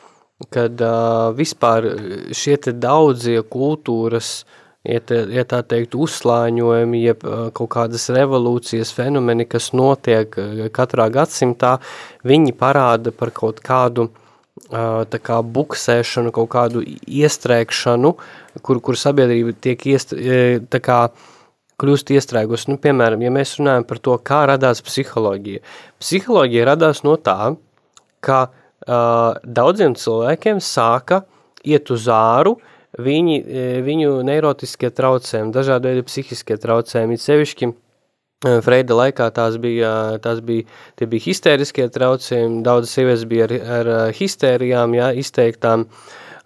Speaker 2: kad uh, vispār šie te daudzie kultūras, ja, te, ja tā teikt, uzslāņojumi, jeb uh, kaut kādas revolūcijas fenomeni, kas notiek uh, katrā gadsimtā, viņi parāda par kaut kādu uh, tā kā buksēšanu, kaut kādu iestrēgšanu, kur, kur sabiedrība tiek iest, tā kā kļūst iestrēgus. Nu, piemēram, ja mēs runājam par to, kā radās psiholoģija. Psiholoģija radās no tā, ka uh, daudziem cilvēkiem sāka iet uz āru, viņi, viņu neirotiskie traucējumi, dažādi veidi psihiskie traucējumi, sevišķi Freida laikā tās bija, tās bija, tie bija histēriskie traucējumi, daudzas sievietes bija ar, ar histērijām, jā, izteiktām,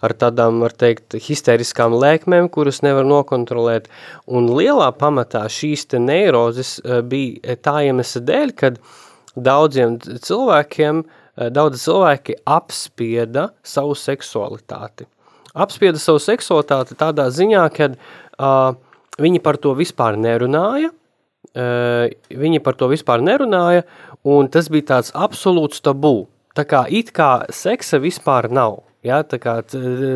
Speaker 2: ar tādām, var teikt, histēriskām lēkmēm, kuras nevar nokontrolēt, un lielā pamatā šīs te neirozes bija tā iemesla dēļ, kad daudziem cilvēkiem, daudzi cilvēki apspieda savu seksualitāti. Apspieda savu seksualitāti tādā ziņā, kad uh, viņi par to vispār nerunāja, viņi par to vispār nerunāja, un tas bija tāds absolūts tabū. Tā kā it kā seksa vispār nav. Ja? Tā kā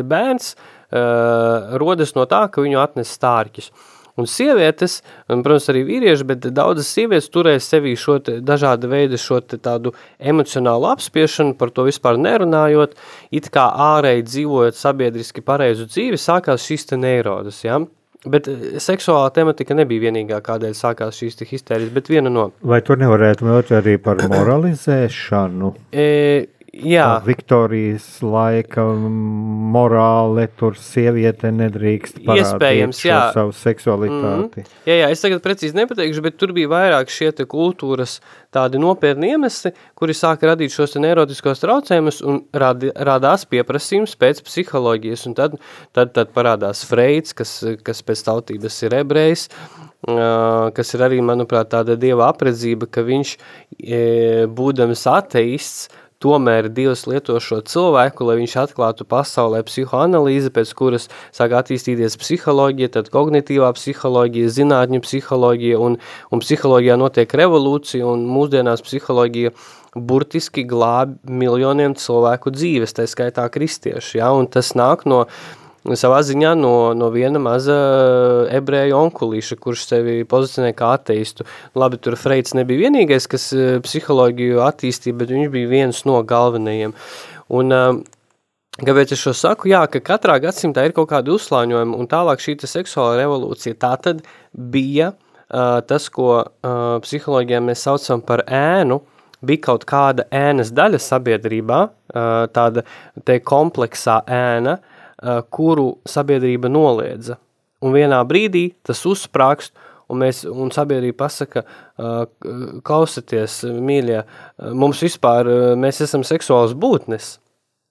Speaker 2: bērns uh, rodas no tā, ka viņu atnes stārķis. Un sievietes, un, protams, arī vīrieši, bet daudzas sievietes turēja sevī šo te, dažāda veida šo te tādu emocionālu apspiešanu, par to vispār nerunājot, it kā ārēji dzīvojot sabiedriski pareizu dzīvi, sākās šīs te neirodas, ja? Bet seksuālā tematika nebija vienīgā, kādēļ sākās šīs histērijas, bet viena no.
Speaker 1: Vai tur nevarētu būt arī par moralizēšanu?
Speaker 2: E, Jā.
Speaker 1: Viktorijas laika morāle, tur sieviete nedrīkst parādīt jā. savu seksualitāti. Mm.
Speaker 2: Jā, jā, es tagad precīzi nepateikšu, bet tur bija vairāk šie te kultūras tādi nopietni iemesli, kuri sāka radīt šos te neurotiskos traucējumus un radi, radās pieprasījums pēc psiholoģijas, un tad, tad, tad parādās Freids, kas, kas pēc tautības ir ebrejs, kas ir arī, manuprāt, tāda dieva apredzība, ka viņš, būdams ateists, tomēr Dievs lieto šo cilvēku, lai viņš atklātu pasaulē psihoanalīzi, pēc kuras sāk attīstīties psiholoģija, tad kognitīvā psiholoģija, zinātņu psiholoģija, un, un psiholoģijā notiek revolūcija, un mūsdienās psiholoģija burtiski glāb miljoniem cilvēku dzīves, tā skaitā kristieši, ja, un tas nāk no, uh, savā ziņā no, no viena maza eh, ebreju onkulīša, kurš sevi pozicionē kā ateistu. Labi, tur Freids nebija vienīgais, kas eh, psiholoģiju attīstīja, bet viņš bija viens no galvenajiem. Un, eh, Kāpēc es šo saku? Jā, ka katrā gadsimtā ir kaut kādi uzslāņojumi, un tālāk šī seksuāla revolūcija. Tā tad bija uh, tas, ko uh, psiholoģijā mēs saucam par ēnu, bija kaut kāda ēnas daļa sabiedrībā, uh, tāda te kompleksā ēna, uh, kuru sabiedrība noliedza. Un vienā brīdī tas uzsprāgst, un, mēs, un sabiedrība pasaka, klausieties, mīļie, mums vispār, mēs esam seksuāls būtnes,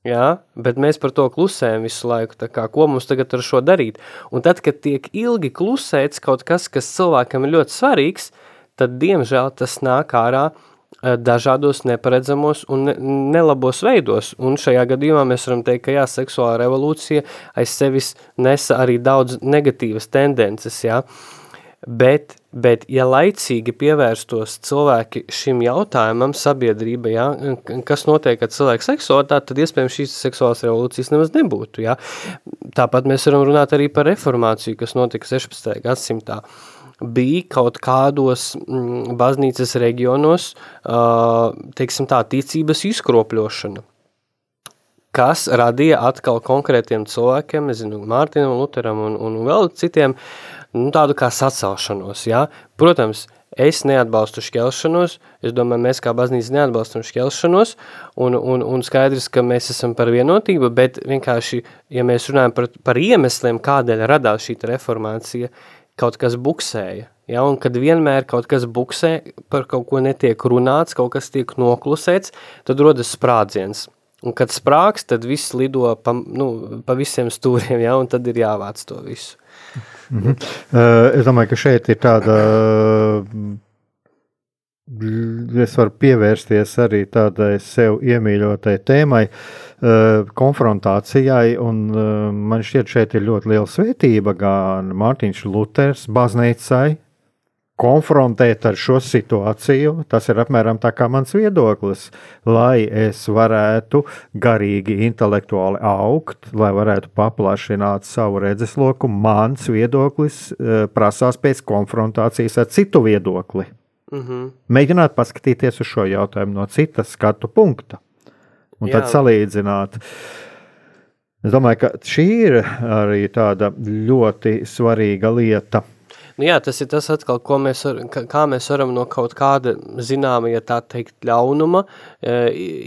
Speaker 2: Jā, bet mēs par to klusējam visu laiku, tā kā, ko mums tagad ar šo darīt? Un tad, kad tiek ilgi klusēts kaut kas, kas cilvēkam ir ļoti svarīgs, tad, diemžēl, tas nāk ārā uh, dažādos neparedzamos un nelabos veidos. Un šajā gadījumā mēs varam teikt, ka jā, seksuāla revolūcija aiz sevis nesa arī daudz negatīvas tendences, jā. Bet, bet ja laicīgi pievērstos cilvēki šim jautājumam sabiedrība, jā, kas notiek ar cilvēku seksualitāti, tad iespējams šīs seksuālās revolūcijas nemaz nebūtu, jā. Tāpat mēs varam runāt arī par reformāciju, kas notika 16. gadsimtā. Uh, bija kaut kādos mm, baznīcas reģionos, uh, teiksim tā, ticības izkropļošana, kas radīja atkal konkrētiem cilvēkiem, nezinu, Mārtiņam, Luteram un, un vēl citiem, nu, tādu kā sacelšanos, ja? Protams, es neatbalstu šķelšanos, es domāju, mēs kā baznīca neatbalstam šķelšanos, un, un, un skaidrs, ka mēs esam par vienotību, bet vienkārši, ja mēs runājam par, par iemesliem, kādēļ radās šī reformācija, uh, kaut kas buksēja. Ja, un kad vienmēr kaut kas buksē, par kaut ko netiek runāts, kaut kas tiek noklusēts, tad rodas sprādziens. Un kad sprāks, tad viss lido pa, nu, pa visiem stūriem, ja, un tad ir jāvāc to visu.
Speaker 1: Mm -hmm. uh, es domāju, ka šeit ir tāda es varu pievērsties arī tādai sev iemīļotai tēmai, uh, konfrontācijai. Uh, man šķiet, šeit ir ļoti liela svētība gan Mārtiņš Luters baznīcai. Konfrontēt ar šo situāciju, tas ir apmēram tā kā mans viedoklis, lai es varētu garīgi, intelektuāli augt, lai varētu paplašināt savu redzesloku. Mans viedoklis uh, prasās pēc konfrontācijas ar citu viedokli. Mm -hmm. Mēģināt paskatīties uz šo jautājumu no citas skatu punkta un Jā. tad salīdzināt. Es domāju, ka šī ir arī tāda ļoti svarīga lieta.
Speaker 2: Nu jā, tas ir tas, atkal, mēs var, kā mēs varam no kaut kāda zināma, ja tā teikt, ļaunuma e,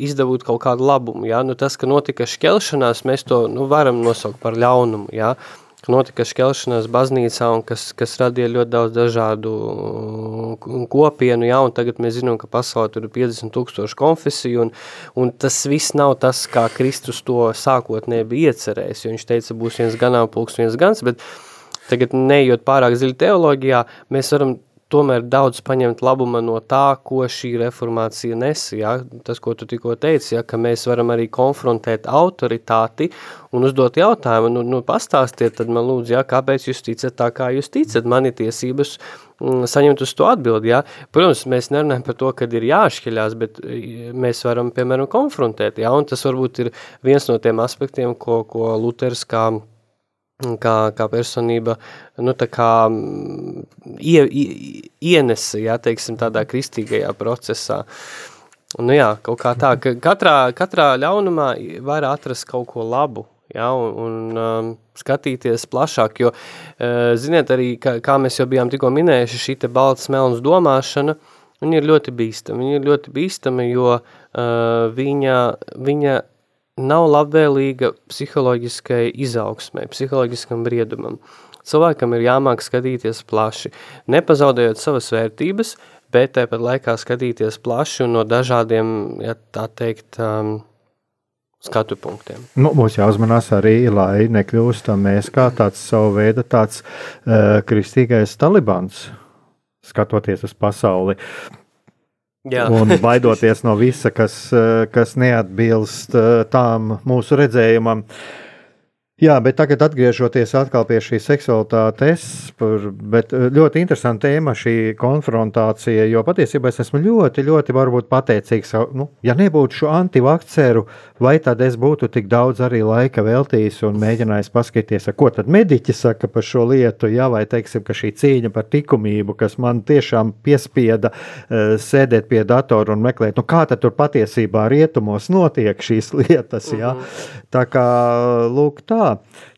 Speaker 2: izdabūt kaut kādu labumu. Jā? Nu, tas, ka notika šķelšanās, mēs to nu, varam nosaukt par ļaunumu. Jā? Ka notika šķelšanās baznīcā un kas, kas radīja ļoti daudz dažādu mm, kopienu, jā, un tagad mēs zinām, ka pasaulē tur ir 50 tūkstoši konfesiju, un, un tas viss nav tas, kā Kristus to sākotnē bija iecerējis, jo viņš teica, būs viens ganāmpulks, viens gans, bet tagad neejot pārāk dziļi teoloģijā, mēs varam tomēr daudz paņemt labuma no tā, ko šī reformācija nes, ja? tas, ko tu tikko teici, ja? ka mēs varam arī konfrontēt autoritāti un uzdot jautājumu, nu, nu pastāstiet tad man lūdzu, ja? kāpēc jūs ticat tā, kā jūs ticat, man ir tiesības mm, saņemt uz to atbildi, ja? Protams, mēs nerunājam par to, kad ir jāšķiļās, bet e, mēs varam, piemēram, konfrontēt, ja? un tas varbūt ir viens no tiem aspektiem, ko, ko Luters kā kā, kā personība nu, kā, ie, ie, ienesa, jā, teiksim, tādā kristīgajā procesā. Nu jā, kaut kā tā, ka katrā, katrā ļaunumā var atrast kaut ko labu, jā, un, un um, skatīties plašāk, jo, uh, ziniet, arī, kā, kā mēs jau bijām tikko minējuši, šī te baltas melnas domāšana, viņa ir ļoti bīstama, viņa ir ļoti bīstama, jo uh, viņa, viņa nav labvēlīga psiholoģiskai izaugsmai, psiholoģiskam briedumam. Cilvēkam ir jāmāk skatīties plaši, nepazaudējot savas vērtības, bet tāpat laikā skatīties plaši un no dažādiem, ja tā teikt, um, skatu punktiem.
Speaker 1: Nu, mums jāuzmanās arī, lai nekļūstam mēs kā tāds savu veidu tāds uh, kristīgais talibans, skatoties uz pasauli. Jā. un *laughs* baidoties no visa, kas, eh, kas neatbilst eh, tām mūsu redzējumam. Jā, bet tagad atgriežoties atkal pie šīs seksualitātes, bet eh, ļoti interesanta tēma šī konfrontācija, jo patiesībā es esmu ļoti, ļoti varbūt pateicīgs, nu, ja nebūtu šo antivakceru, vai tad es būtu tik daudz arī laika veltījis un mēģinājis paskatīties, ko tad mediķi saka par šo lietu, jā, vai teiksim, ka šī cīņa par likumību, kas man tiešām piespieda uh, sēdēt pie datora un meklēt, nu kā tad tur patiesībā rietumos notiek šīs *laughs* lietas, jā. -hmm. Tā kā, lūk tā,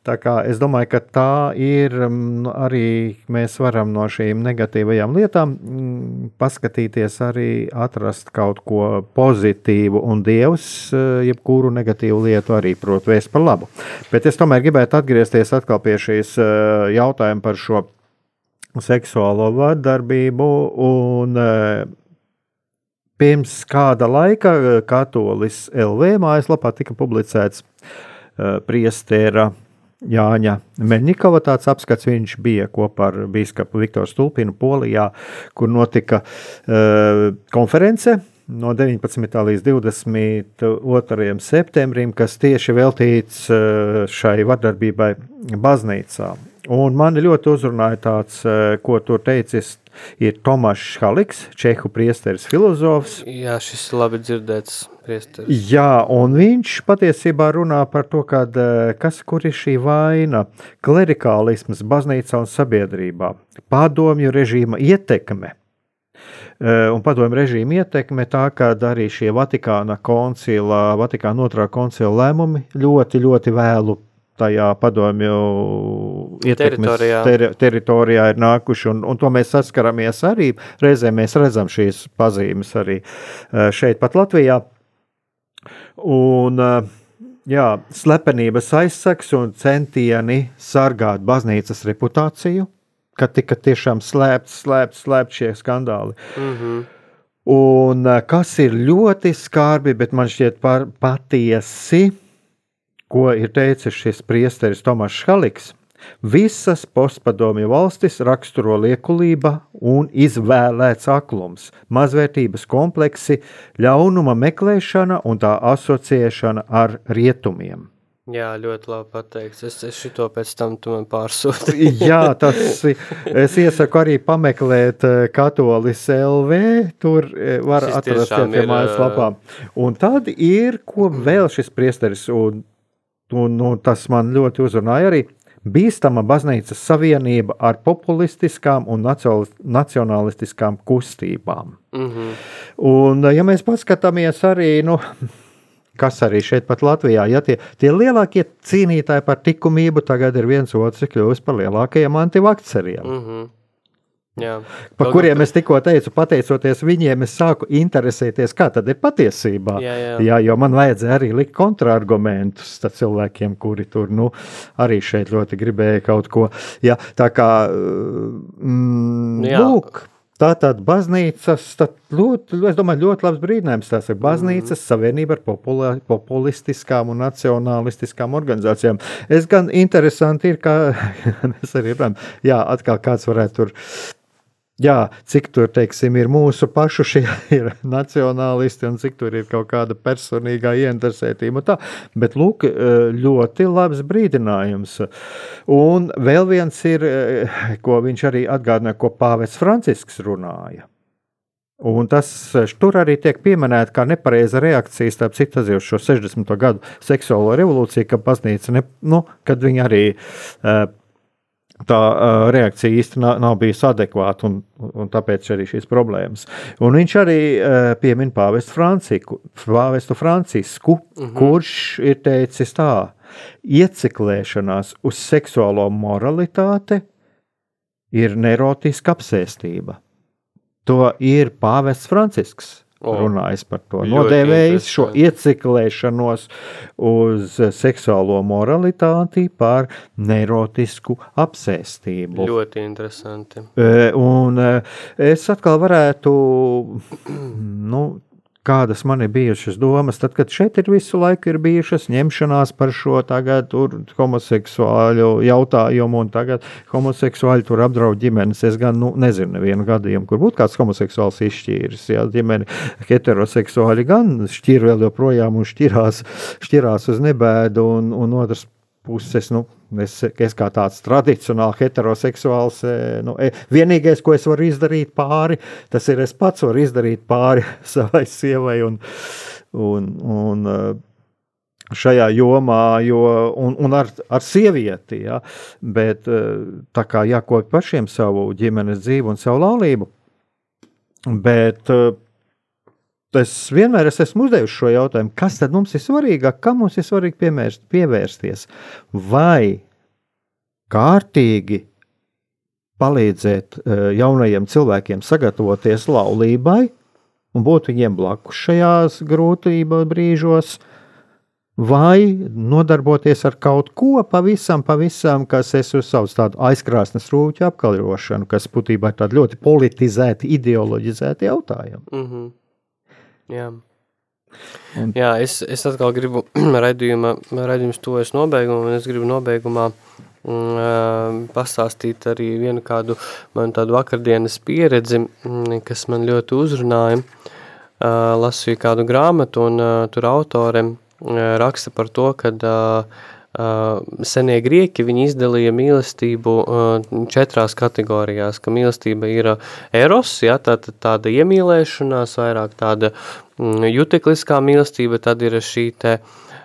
Speaker 1: Tā kā es domāju, ka tā ir mm, arī mēs varam no šīm negatīvajām lietām mm, paskatīties, arī atrast kaut ko pozitīvu, un Dievs eh, jebkuru negatīvu lietu arī prot vēst par labu. Bet es tomēr gribētu atgriezties atkal pie šīs eh, jautājuma par šo seksuālo vardarbību un eh, Pirms kāda laika Katolis LV mājaslapā tika publicēts priestera Jāņa Meņikova tāds apskats. Viņš bija kopā ar biskupu Viktoru Stulpinu Polijā, kur notika uh, konference no 19. līdz 22. septembrim, kas tieši veltīts uh, šai vardarbībai baznīcā. Un mani ļoti uzrunāja tāds, ko tur teicis, ir Tomašs Haliks, čehu priesteris filozofs.
Speaker 2: Jā, šis labi dzirdēts
Speaker 1: priesteris. Jā, un viņš patiesībā runā par to, kad, eh, kas, kur ir šī vaina, klerikālisms baznīcā un sabiedrībā, padomju režīma ietekme. Eh, un padomju režīma ietekme tā, ka arī šie Vatikāna koncila, Vatikāna otrā koncila lēmumi ļoti, ļoti vēlu tajā padomju teritorijā, ter, teritorijā ir nākuši, un, un to mēs saskaramies arī. Reizē mēs redzam šīs pazīmes arī eh, šeit pat Latvijā. Un, eh, jā, slepenības aizsaks un centieni sargāt baznīcas reputāciju, ka tika tiešām slēpts, slēpts, slēpts šie skandāli. Mm -hmm. Un eh, kas ir ļoti skarbi, bet man šķiet par patiesi, ko ir teicis šis priesteris Tomašs Haliks, Visas postpadomju valstis raksturo liekulība un izvēlēts aklums, mazvērtības kompleksi, ļaunuma meklēšana un tā asociēšana ar rietumiem.
Speaker 2: Jā, ļoti labi pateikts. Es, es šito pēc tam pārsūti. *laughs*
Speaker 1: Jā, tas es iesaku arī pameklēt eh, katolis LV, tur eh, var
Speaker 2: Šis
Speaker 1: atrast
Speaker 2: tiešām
Speaker 1: pie
Speaker 2: ir,
Speaker 1: mājaslapām. Un tad ir, ko vēl šis priesteris, un, un, un tas man ļoti uzrunāja arī, bīstama baznīcas savienība ar populistiskām un nacionalistiskām kustībām.
Speaker 2: Mm -hmm.
Speaker 1: Un, ja mēs paskatāmies arī, nu, kas arī šeit pat Latvijā, ja tie, tie lielākie cīnītāji par likumību tagad ir viens otrs kļuvis par lielākajiem antivakceriem.
Speaker 2: Mm -hmm. Jā.
Speaker 1: Par kuriem es tikko teicu, pateicoties viņiem, es sāku interesēties, kā tad ir patiesībā.
Speaker 2: Jā, jā.
Speaker 1: jā jo man vajadzēja arī likt kontrargumentus cilvēkiem, kuri tur nu, arī šeit ļoti gribēja kaut ko. Jā, tā kā mm, jā. lūk. Tātad baznīcas, tad ļoti, es domāju, ļoti labs brīdinājums. Tas ir baznīcas mm. savienība ar populā, populistiskām un nacionālistiskām organizācijām. Es gan interesanti ir, kā mēs *laughs* arī runājam, jā, atkal kāds varētu tur jā, cik tur teiksim, ir mūsu pašu *laughs* nacionālisti un cik tur ir kaut kāda personīgā ieinteresētība. Tā. Bet lūk, eh, ļoti labs brīdinājums. Un vēl viens ir, eh, ko viņš arī atgādināja, ko Pāvests Francisks runāja. Un tas eh, tur arī tiek pieminēts kā nepareiza reakcija, starp citu, uz šo 60. gadu seksuālo revolūciju, ka baznīca, ne, nu, kad viņi arī uh, tā uh, reakcija īstenībā nav, nav bijusi adekvāta, un, un tāpēc arī šīs problēmas. Un viņš arī uh, piemin pāvestu Franciku, pāvestu Francisku, uh mhm. -huh. kurš ir teicis tā, ieciklēšanās uz seksuālo moralitāti ir nerotiska apsēstība. To ir pāvests Francisks Oh, runājis par to. Nodēvējis šo ieciklēšanos uz seksuālo moralitāti par neirotisku apsēstību.
Speaker 2: Ļoti interesanti.
Speaker 1: Un es atkal varētu, *clears throat* nu, kādas man ir bijušas domas, tad, kad šeit ir visu laiku ir bijušas ņemšanās par šo tagad homoseksuāļu jautājumu, un tagad homoseksuāļi tur apdraud ģimenes. Es gan nu, nezinu nevienu gadījumu, kur būtu kāds homoseksuāls izšķīris. Jā, ģimeni heteroseksuāļi gan šķir vēl joprojām un šķirās, šķirās uz nebēdu, un, un otrs puses, nu, es, es kā tāds tradicionāli heteroseksuāls, e, nu, e, vienīgais, ko es varu izdarīt pāri, tas ir es pats varu izdarīt pāri *laughs* savai sievai un, un, un e, šajā jomā, jo, un, un ar, ar sievieti, ja, bet tā kā jākopja pašiem savu ģimenes dzīvi un savu laulību, bet es vienmēr es esmu uzdevis šo jautājumu, kas tad mums ir svarīgāk, kam mums ir svarīgi piemērst, pievērsties, vai kārtīgi palīdzēt e, jaunajiem cilvēkiem sagatavoties laulībai un būt viņiem blakus šajās grūtību brīžos, vai nodarboties ar kaut ko pavisam, pavisam, kas es uzsaucu tādu aizkrāsnes rūķu apkalpošanu, kas būtībā ir ļoti politizēti, ideoloģizēti jautājumi. Mm -hmm.
Speaker 2: Jā. Un... Jā, es, es atkal gribu *clears throat* raidījuma, raidījums tuvojas nobeigumam, un es gribu nobeigumā mm, pastāstīt arī vienu kādu man tādu vakardienas pieredzi, mm, kas man ļoti uzrunāja. Lasīju kādu grāmatu, un tur autore raksta par to, ka Uh, senie grieķi viņi izdalīja mīlestību uh, četrās kategorijās, ka mīlestība ir eros, ja, tā, tāda iemīlēšanās, vairāk tāda mm, jutekliskā mīlestība, tad ir šī te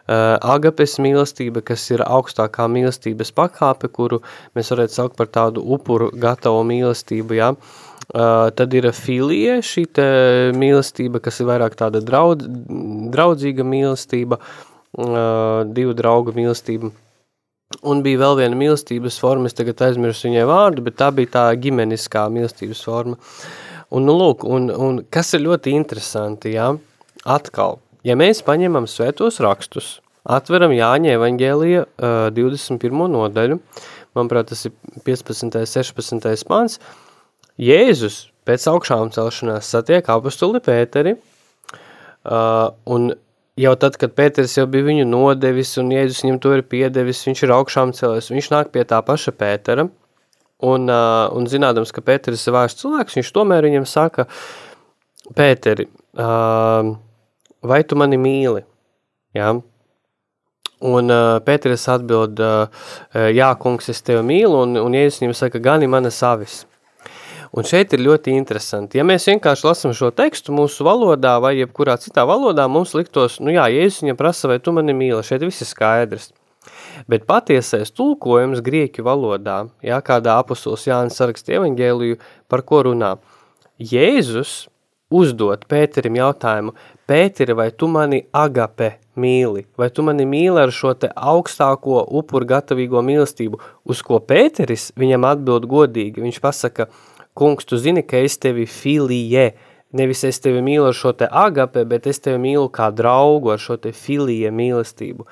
Speaker 2: agapes mīlestība, kas ir augstākā mīlestības pakāpe, kuru mēs varētu saukt par tādu upuru gatavu mīlestību, ja, Uh, tad ir filie, šī mīlestība, kas ir vairāk tāda draud, draudzīga mīlestība, uh, divu draugu mīlestību. Un bija vēl viena mīlestības forma, es tagad aizmirsu viņai vārdu, bet tā bija tā ģimeniskā mīlestības forma. Un, nu, lūk, un, un kas ir ļoti interesanti, jā, atkal, ja mēs paņemam svētos rakstus, atveram Jāņa evaņģēlija uh, 21. nodaļu, manuprāt, tas ir 15. 16. pants, Jēzus pēc augšām celšanās satiek apustuli Pēteri, uh, un jau tad, kad Pēters jau bija viņu nodevis un Jēzus viņam to ir piedevis, viņš ir augšām cēlies, viņš nāk pie tā paša Pētera, un, uh, un zinādams, ka Pēteris ir vairs cilvēks, viņš tomēr viņam saka, Pēteri, uh, vai tu mani mīli? Jā, Un uh, Pēteris atbild, uh, jā, kungs, es tevi mīlu, un, un Jēzus viņam saka, gani mana savis. Un šeit ir ļoti interesanti. Ja mēs vienkārši lasām šo tekstu mūsu valodā vai jebkurā citā valodā, mums liktos, nu jā, Jēzus viņam prasa, vai tu mani mīli, šeit viss ir skaidrs. Bet patiesais tulkojums grieķu valodā, jā, kādā apustuls Jānis saraksta evaņģēliju, par ko runā. Jēzus uzdot Pēterim jautājumu, Pēteri, vai tu mani agape mīli, vai tu mani mīli ar šo te augstāko upuru gatavīgo mīlestību, uz ko Pēteris viņam atbild godīgi, viņš pasaka, kungs, tu zini, ka es tevi filije, nevis es tevi mīlu ar šo te agape, bet es tevi mīlu kā draugu ar šo te filije mīlestību.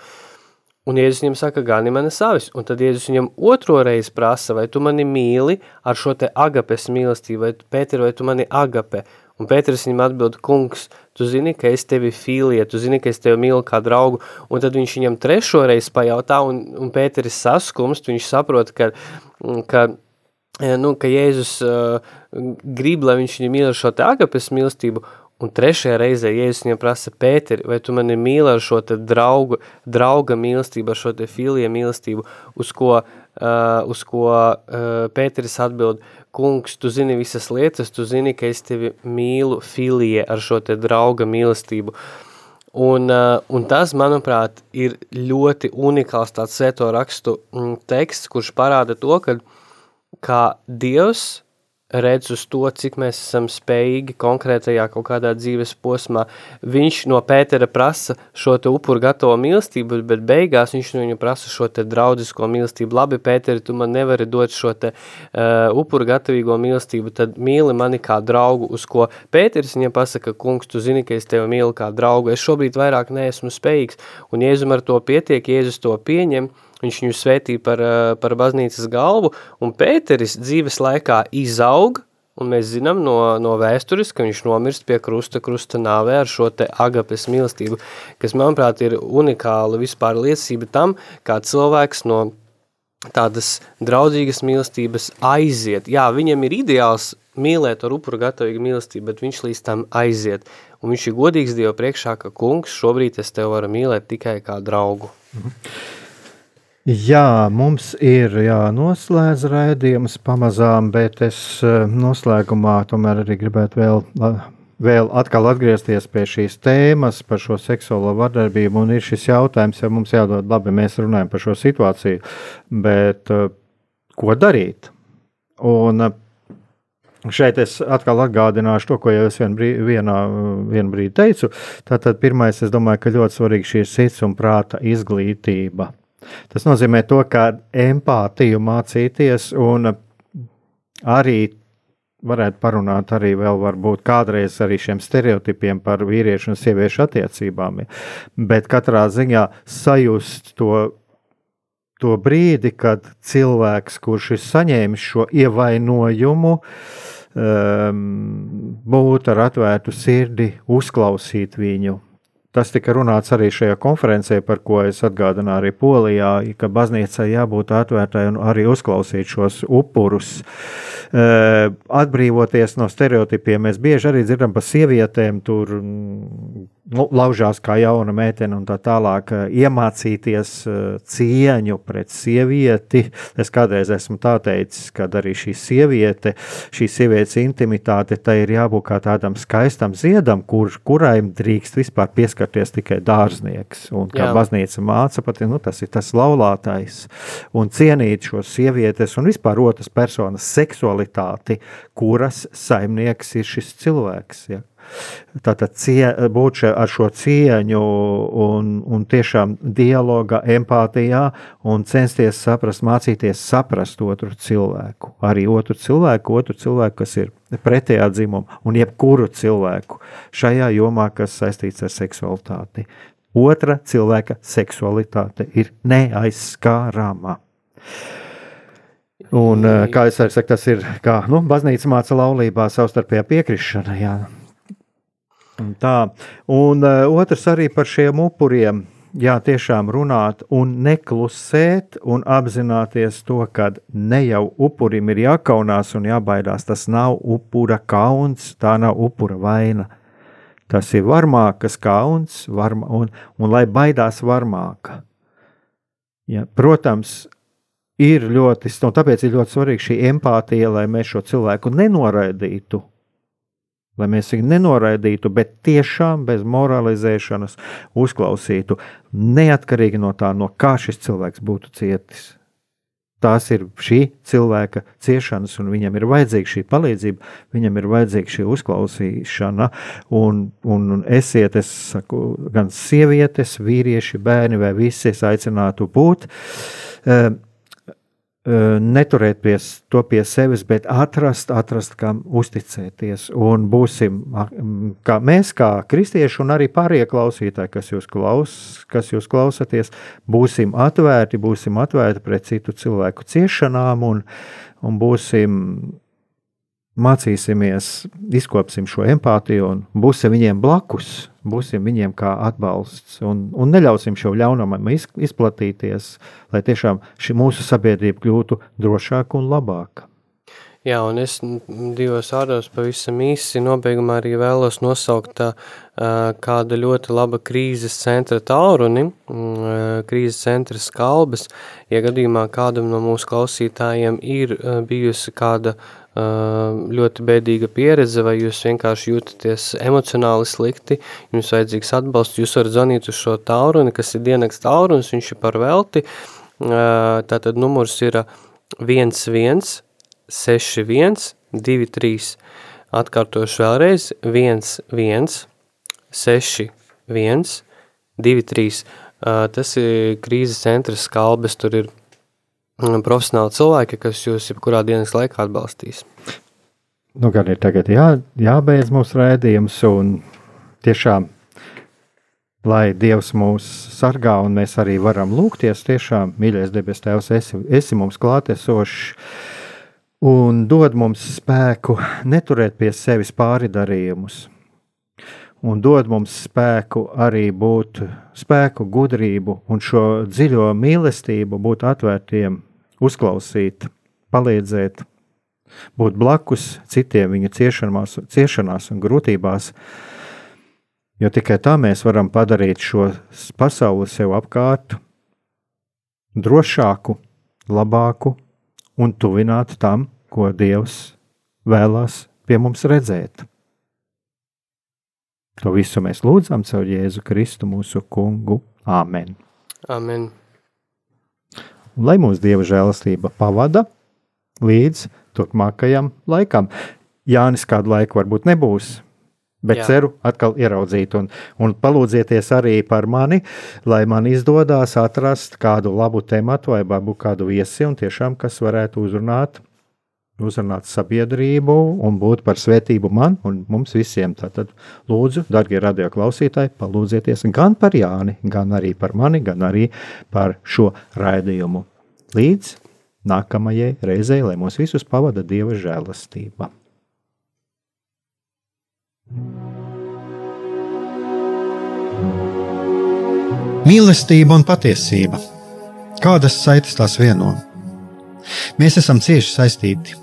Speaker 2: Un Jēzus viņam saka, gani mani savis, un tad Jēzus viņam otro reizi prasa, vai tu mani mīli ar šo te agapes mīlestību, vai Pēter, vai tu mani agape, un Pēters viņam atbild, kungs, tu zini, ka es tevi filiju, tu zini, ka es tevi mīlu kā draugu, un tad viņš viņam trešo reizi pajautā, un, un Pēteris saskumst, viņš saprot, ka, ka nu, ka Jēzus uh, grib, lai viņš viņu mīl ar šo te agapes mīlestību, un trešajā reizē Jēzus viņam prasa, Pēteri, vai tu mani mīli ar šo te draugu, drauga mīlestību, ar šo te filija mīlestību, uz ko, uh, uz ko uh, Pēteris atbild, kungs, tu zini visas lietas, tu zini, ka es tevi mīlu filija ar šo te drauga mīlestību. Un, uh, un tas, manuprāt, ir ļoti unikāls tāds sēto rakstu teksts, kurš parāda to, ka uh, kā Dievs redz uz to, cik mēs esam spējīgi konkrētajā kaut kādā dzīves posmā. Viņš no Pētera prasa šo te upuru gatavo mīlestību, bet beigās viņš no viņu prasa šo te draudzisko mīlestību. Labi, Pēteri, tu man nevari dot šo te uh, upuru gatavīgo mīlestību, tad mīli mani kā draugu, uz ko Pēteris viņam pasaka, kungs, tu zini, ka es tevi mīlu kā draugu. Es šobrīd vairāk neesmu spējīgs, un Jēzum ar to pietiek, Jēzus to pieņem, viņš viņu svētīja par, eh, par baznīcas galvu, un Pēteris dzīves laikā izaug, un mēs zinām no, no vēstures, ka viņš nomirst pie krusta, krusta nāvē ar šo te agapes mīlestību, kas, manuprāt, ir unikāla vispār liecība tam, kā cilvēks no tādas draudzīgas mīlestības aiziet. Jā, viņam ir ideāls mīlēt ar upuru gatavīgu mīlestību, bet viņš līdz tam aiziet. Un viņš ir godīgs Dievu priekšā, ka kungs, šobrīd es tev varu mīlēt tikai kā draugu. Mhm.
Speaker 1: Jā, mums ir jānoslēdz raidījums pamazām, bet es eh, noslēgumā tomēr arī gribētu vēl, vēl atkal atgriezties pie šīs tēmas par šo seksuālo vardarbību. Un ir šis jautājums, ja mums jādod labi, mēs runājam par šo situāciju, bet eh, ko darīt? Un eh, Šeit es atkal atgādināšu to, ko jau es vien brīd, vienā, vienā brīdī teicu. Tātad, pirmais, es domāju, ka ļoti svarīgi šī sirds un prāta izglītība Tas nozīmē to, ka empātiju mācīties un arī varētu parunāt arī vēl varbūt kādreiz arī šiem stereotipiem par vīriešu un sieviešu attiecībām. Bet katrā ziņā sajust to, to brīdi, kad cilvēks, kurš ir saņēmis šo ievainojumu, um, būt ar atvērtu sirdi, uzklausīt viņu, Tas tika runāts arī šajā konferencē, par ko es atgādināju arī Polijā, ka baznīcai jābūt atvērtai un arī uzklausīt šos upurus. Atbrīvoties no stereotipiem, mēs bieži arī dzirdam par sievietēm, tur nu, laužās kā jauna meitene un tā tālāk, eh, iemācīties eh, cieņu pret sievieti. Es kādreiz esmu tā teicis, ka arī šī sieviete, šī sievietes intimitāte, tai ir jābūt kā tādam skaistam ziedam, kur, kurai drīkst vispār pieskarties tikai dārznieks. Un kā Jā. baznīca māca, pat, nu, tas ir tas laulātais. Un cienīt šo sievietes un vispār otras personas seksualitāti, kuras saimnieks ir šis cilvēks. Ja? Tātad cie, būt ar šo cieņu un, un tiešām dialogā, empātijā un censties saprast, mācīties saprast otru cilvēku. Arī otru cilvēku, otru cilvēku, kas ir pretējā dzimuma un jebkuru cilvēku šajā jomā, kas saistīts ar seksualitāti. Otra cilvēka seksualitāte ir neaizskārama. Un, kā es arī saku, tas ir kā nu, baznīca māca laulībā savstarpējā piekrišana. Jā Tā, un uh, otrs arī par šiem upuriem. Jā, tiešām runāt un neklusēt un apzināties to, ka ne jau upurim ir jākaunās un jābaidās. Tas nav upura kauns, tā nav upura vaina. Tas ir varmākas kauns, varma, un, un lai baidās varmāka. Ja, protams, ir ļoti, tāpēc ir ļoti svarīga šī empātija, lai mēs šo cilvēku nenoraidītu. Lai mēs viņu nenoraidītu, bet tiešām bez moralizēšanas uzklausītu, neatkarīgi no tā, no kā šis cilvēks būtu cietis. Tās ir šī cilvēka ciešanas, un viņam ir vajadzīga šī palīdzība, viņam ir vajadzīga šī uzklausīšana. Un, un, un esiet, es saku, gan sievietes, vīrieši, bērni vai visi es aicinātu būt. Uh, neturēt pie, to pie sevis, bet atrast, atrast, kam uzticēties. Un būsim, kā mēs, kā kristieši, un arī pārējie klausītāji, kas jūs, klaus, kas jūs klausaties, būsim atvērti, būsim atvērti pret citu cilvēku ciešanām un, un būsim mācīsimies, izkopsim šo empātiju un būsim viņiem blakus, būsim viņiem kā atbalsts un, un neļausim šo ļaunumam izplatīties, lai tiešām šī mūsu sabiedrība kļūtu drošāka un labāka.
Speaker 2: Jā, un es divos vārdos pavisam īsi nobeigumā arī vēlos nosaukt tā, kāda ļoti laba krīzes centra tauruni, krīzes centra skalbes, ja gadījumā kādam no mūsu klausītājiem ir bijusi kāda uh, ļoti bēdīga pieredze, vai jūs vienkārši jūtaties emocionāli slikti, jums vajadzīgs atbalsts, jūs varat zvanīt uz šo tauruni, kas ir dienaks taurunis, viņš ir par velti, tātad numurs ir 11 61 23, atkārtošu vēlreiz, 11 61 23, tas ir krīzes centras kalbes, tur ir profesionāli cilvēki, kas jūs jebkurā dienas laikā atbalstīs.
Speaker 1: Nu, gan ir tagad jā, jābeidz mūsu rēdījums, un tiešām, lai Dievs mūs sargā, un mēs arī varam lūgties, tiešām, mīļais debes Tēvs, esi, esi mums klātesošs, un dod mums spēku neturēt pie sevis pāridarījumus, un dod mums spēku arī būt, spēku, gudrību un šo dziļo mīlestību, būt atvērtiem, uzklausīt, palīdzēt, būt blakus citiem viņu ciešanās, ciešanās un grūtībās. Jo tikai tā mēs varam padarīt šo pasauli sev apkārt drošāku, labāku un tuvināt tam, ko Dievs vēlās pie mums redzēt. To visu mēs lūdzam caur Jēzu Kristu, mūsu kungu. Āmen.
Speaker 2: Amen.
Speaker 1: Lai mūsu dieva žēlastība pavada līdz turpmākajam laikam. Jānis kādu laiku varbūt nebūs, bet Jā. ceru atkal ieraudzīt. Un, un palūdzieties arī par mani, lai man izdodas atrast kādu labu tematu vai varbūt kādu viesi, un tiešām kas varētu uzrunāt uzrunāt sabiedrību un būt par svētību man un mums visiem. Tātad, lūdzu, darbie radioklausītāji, palūdzieties gan par Jāni, gan arī par mani, gan arī par šo raidījumu. Līdz nākamajai reizei, lai mūs visus pavada Dieva žēlastība.
Speaker 3: Mīlestība un patiesība. Kādas saites tās vieno? Mēs esam cieši saistīti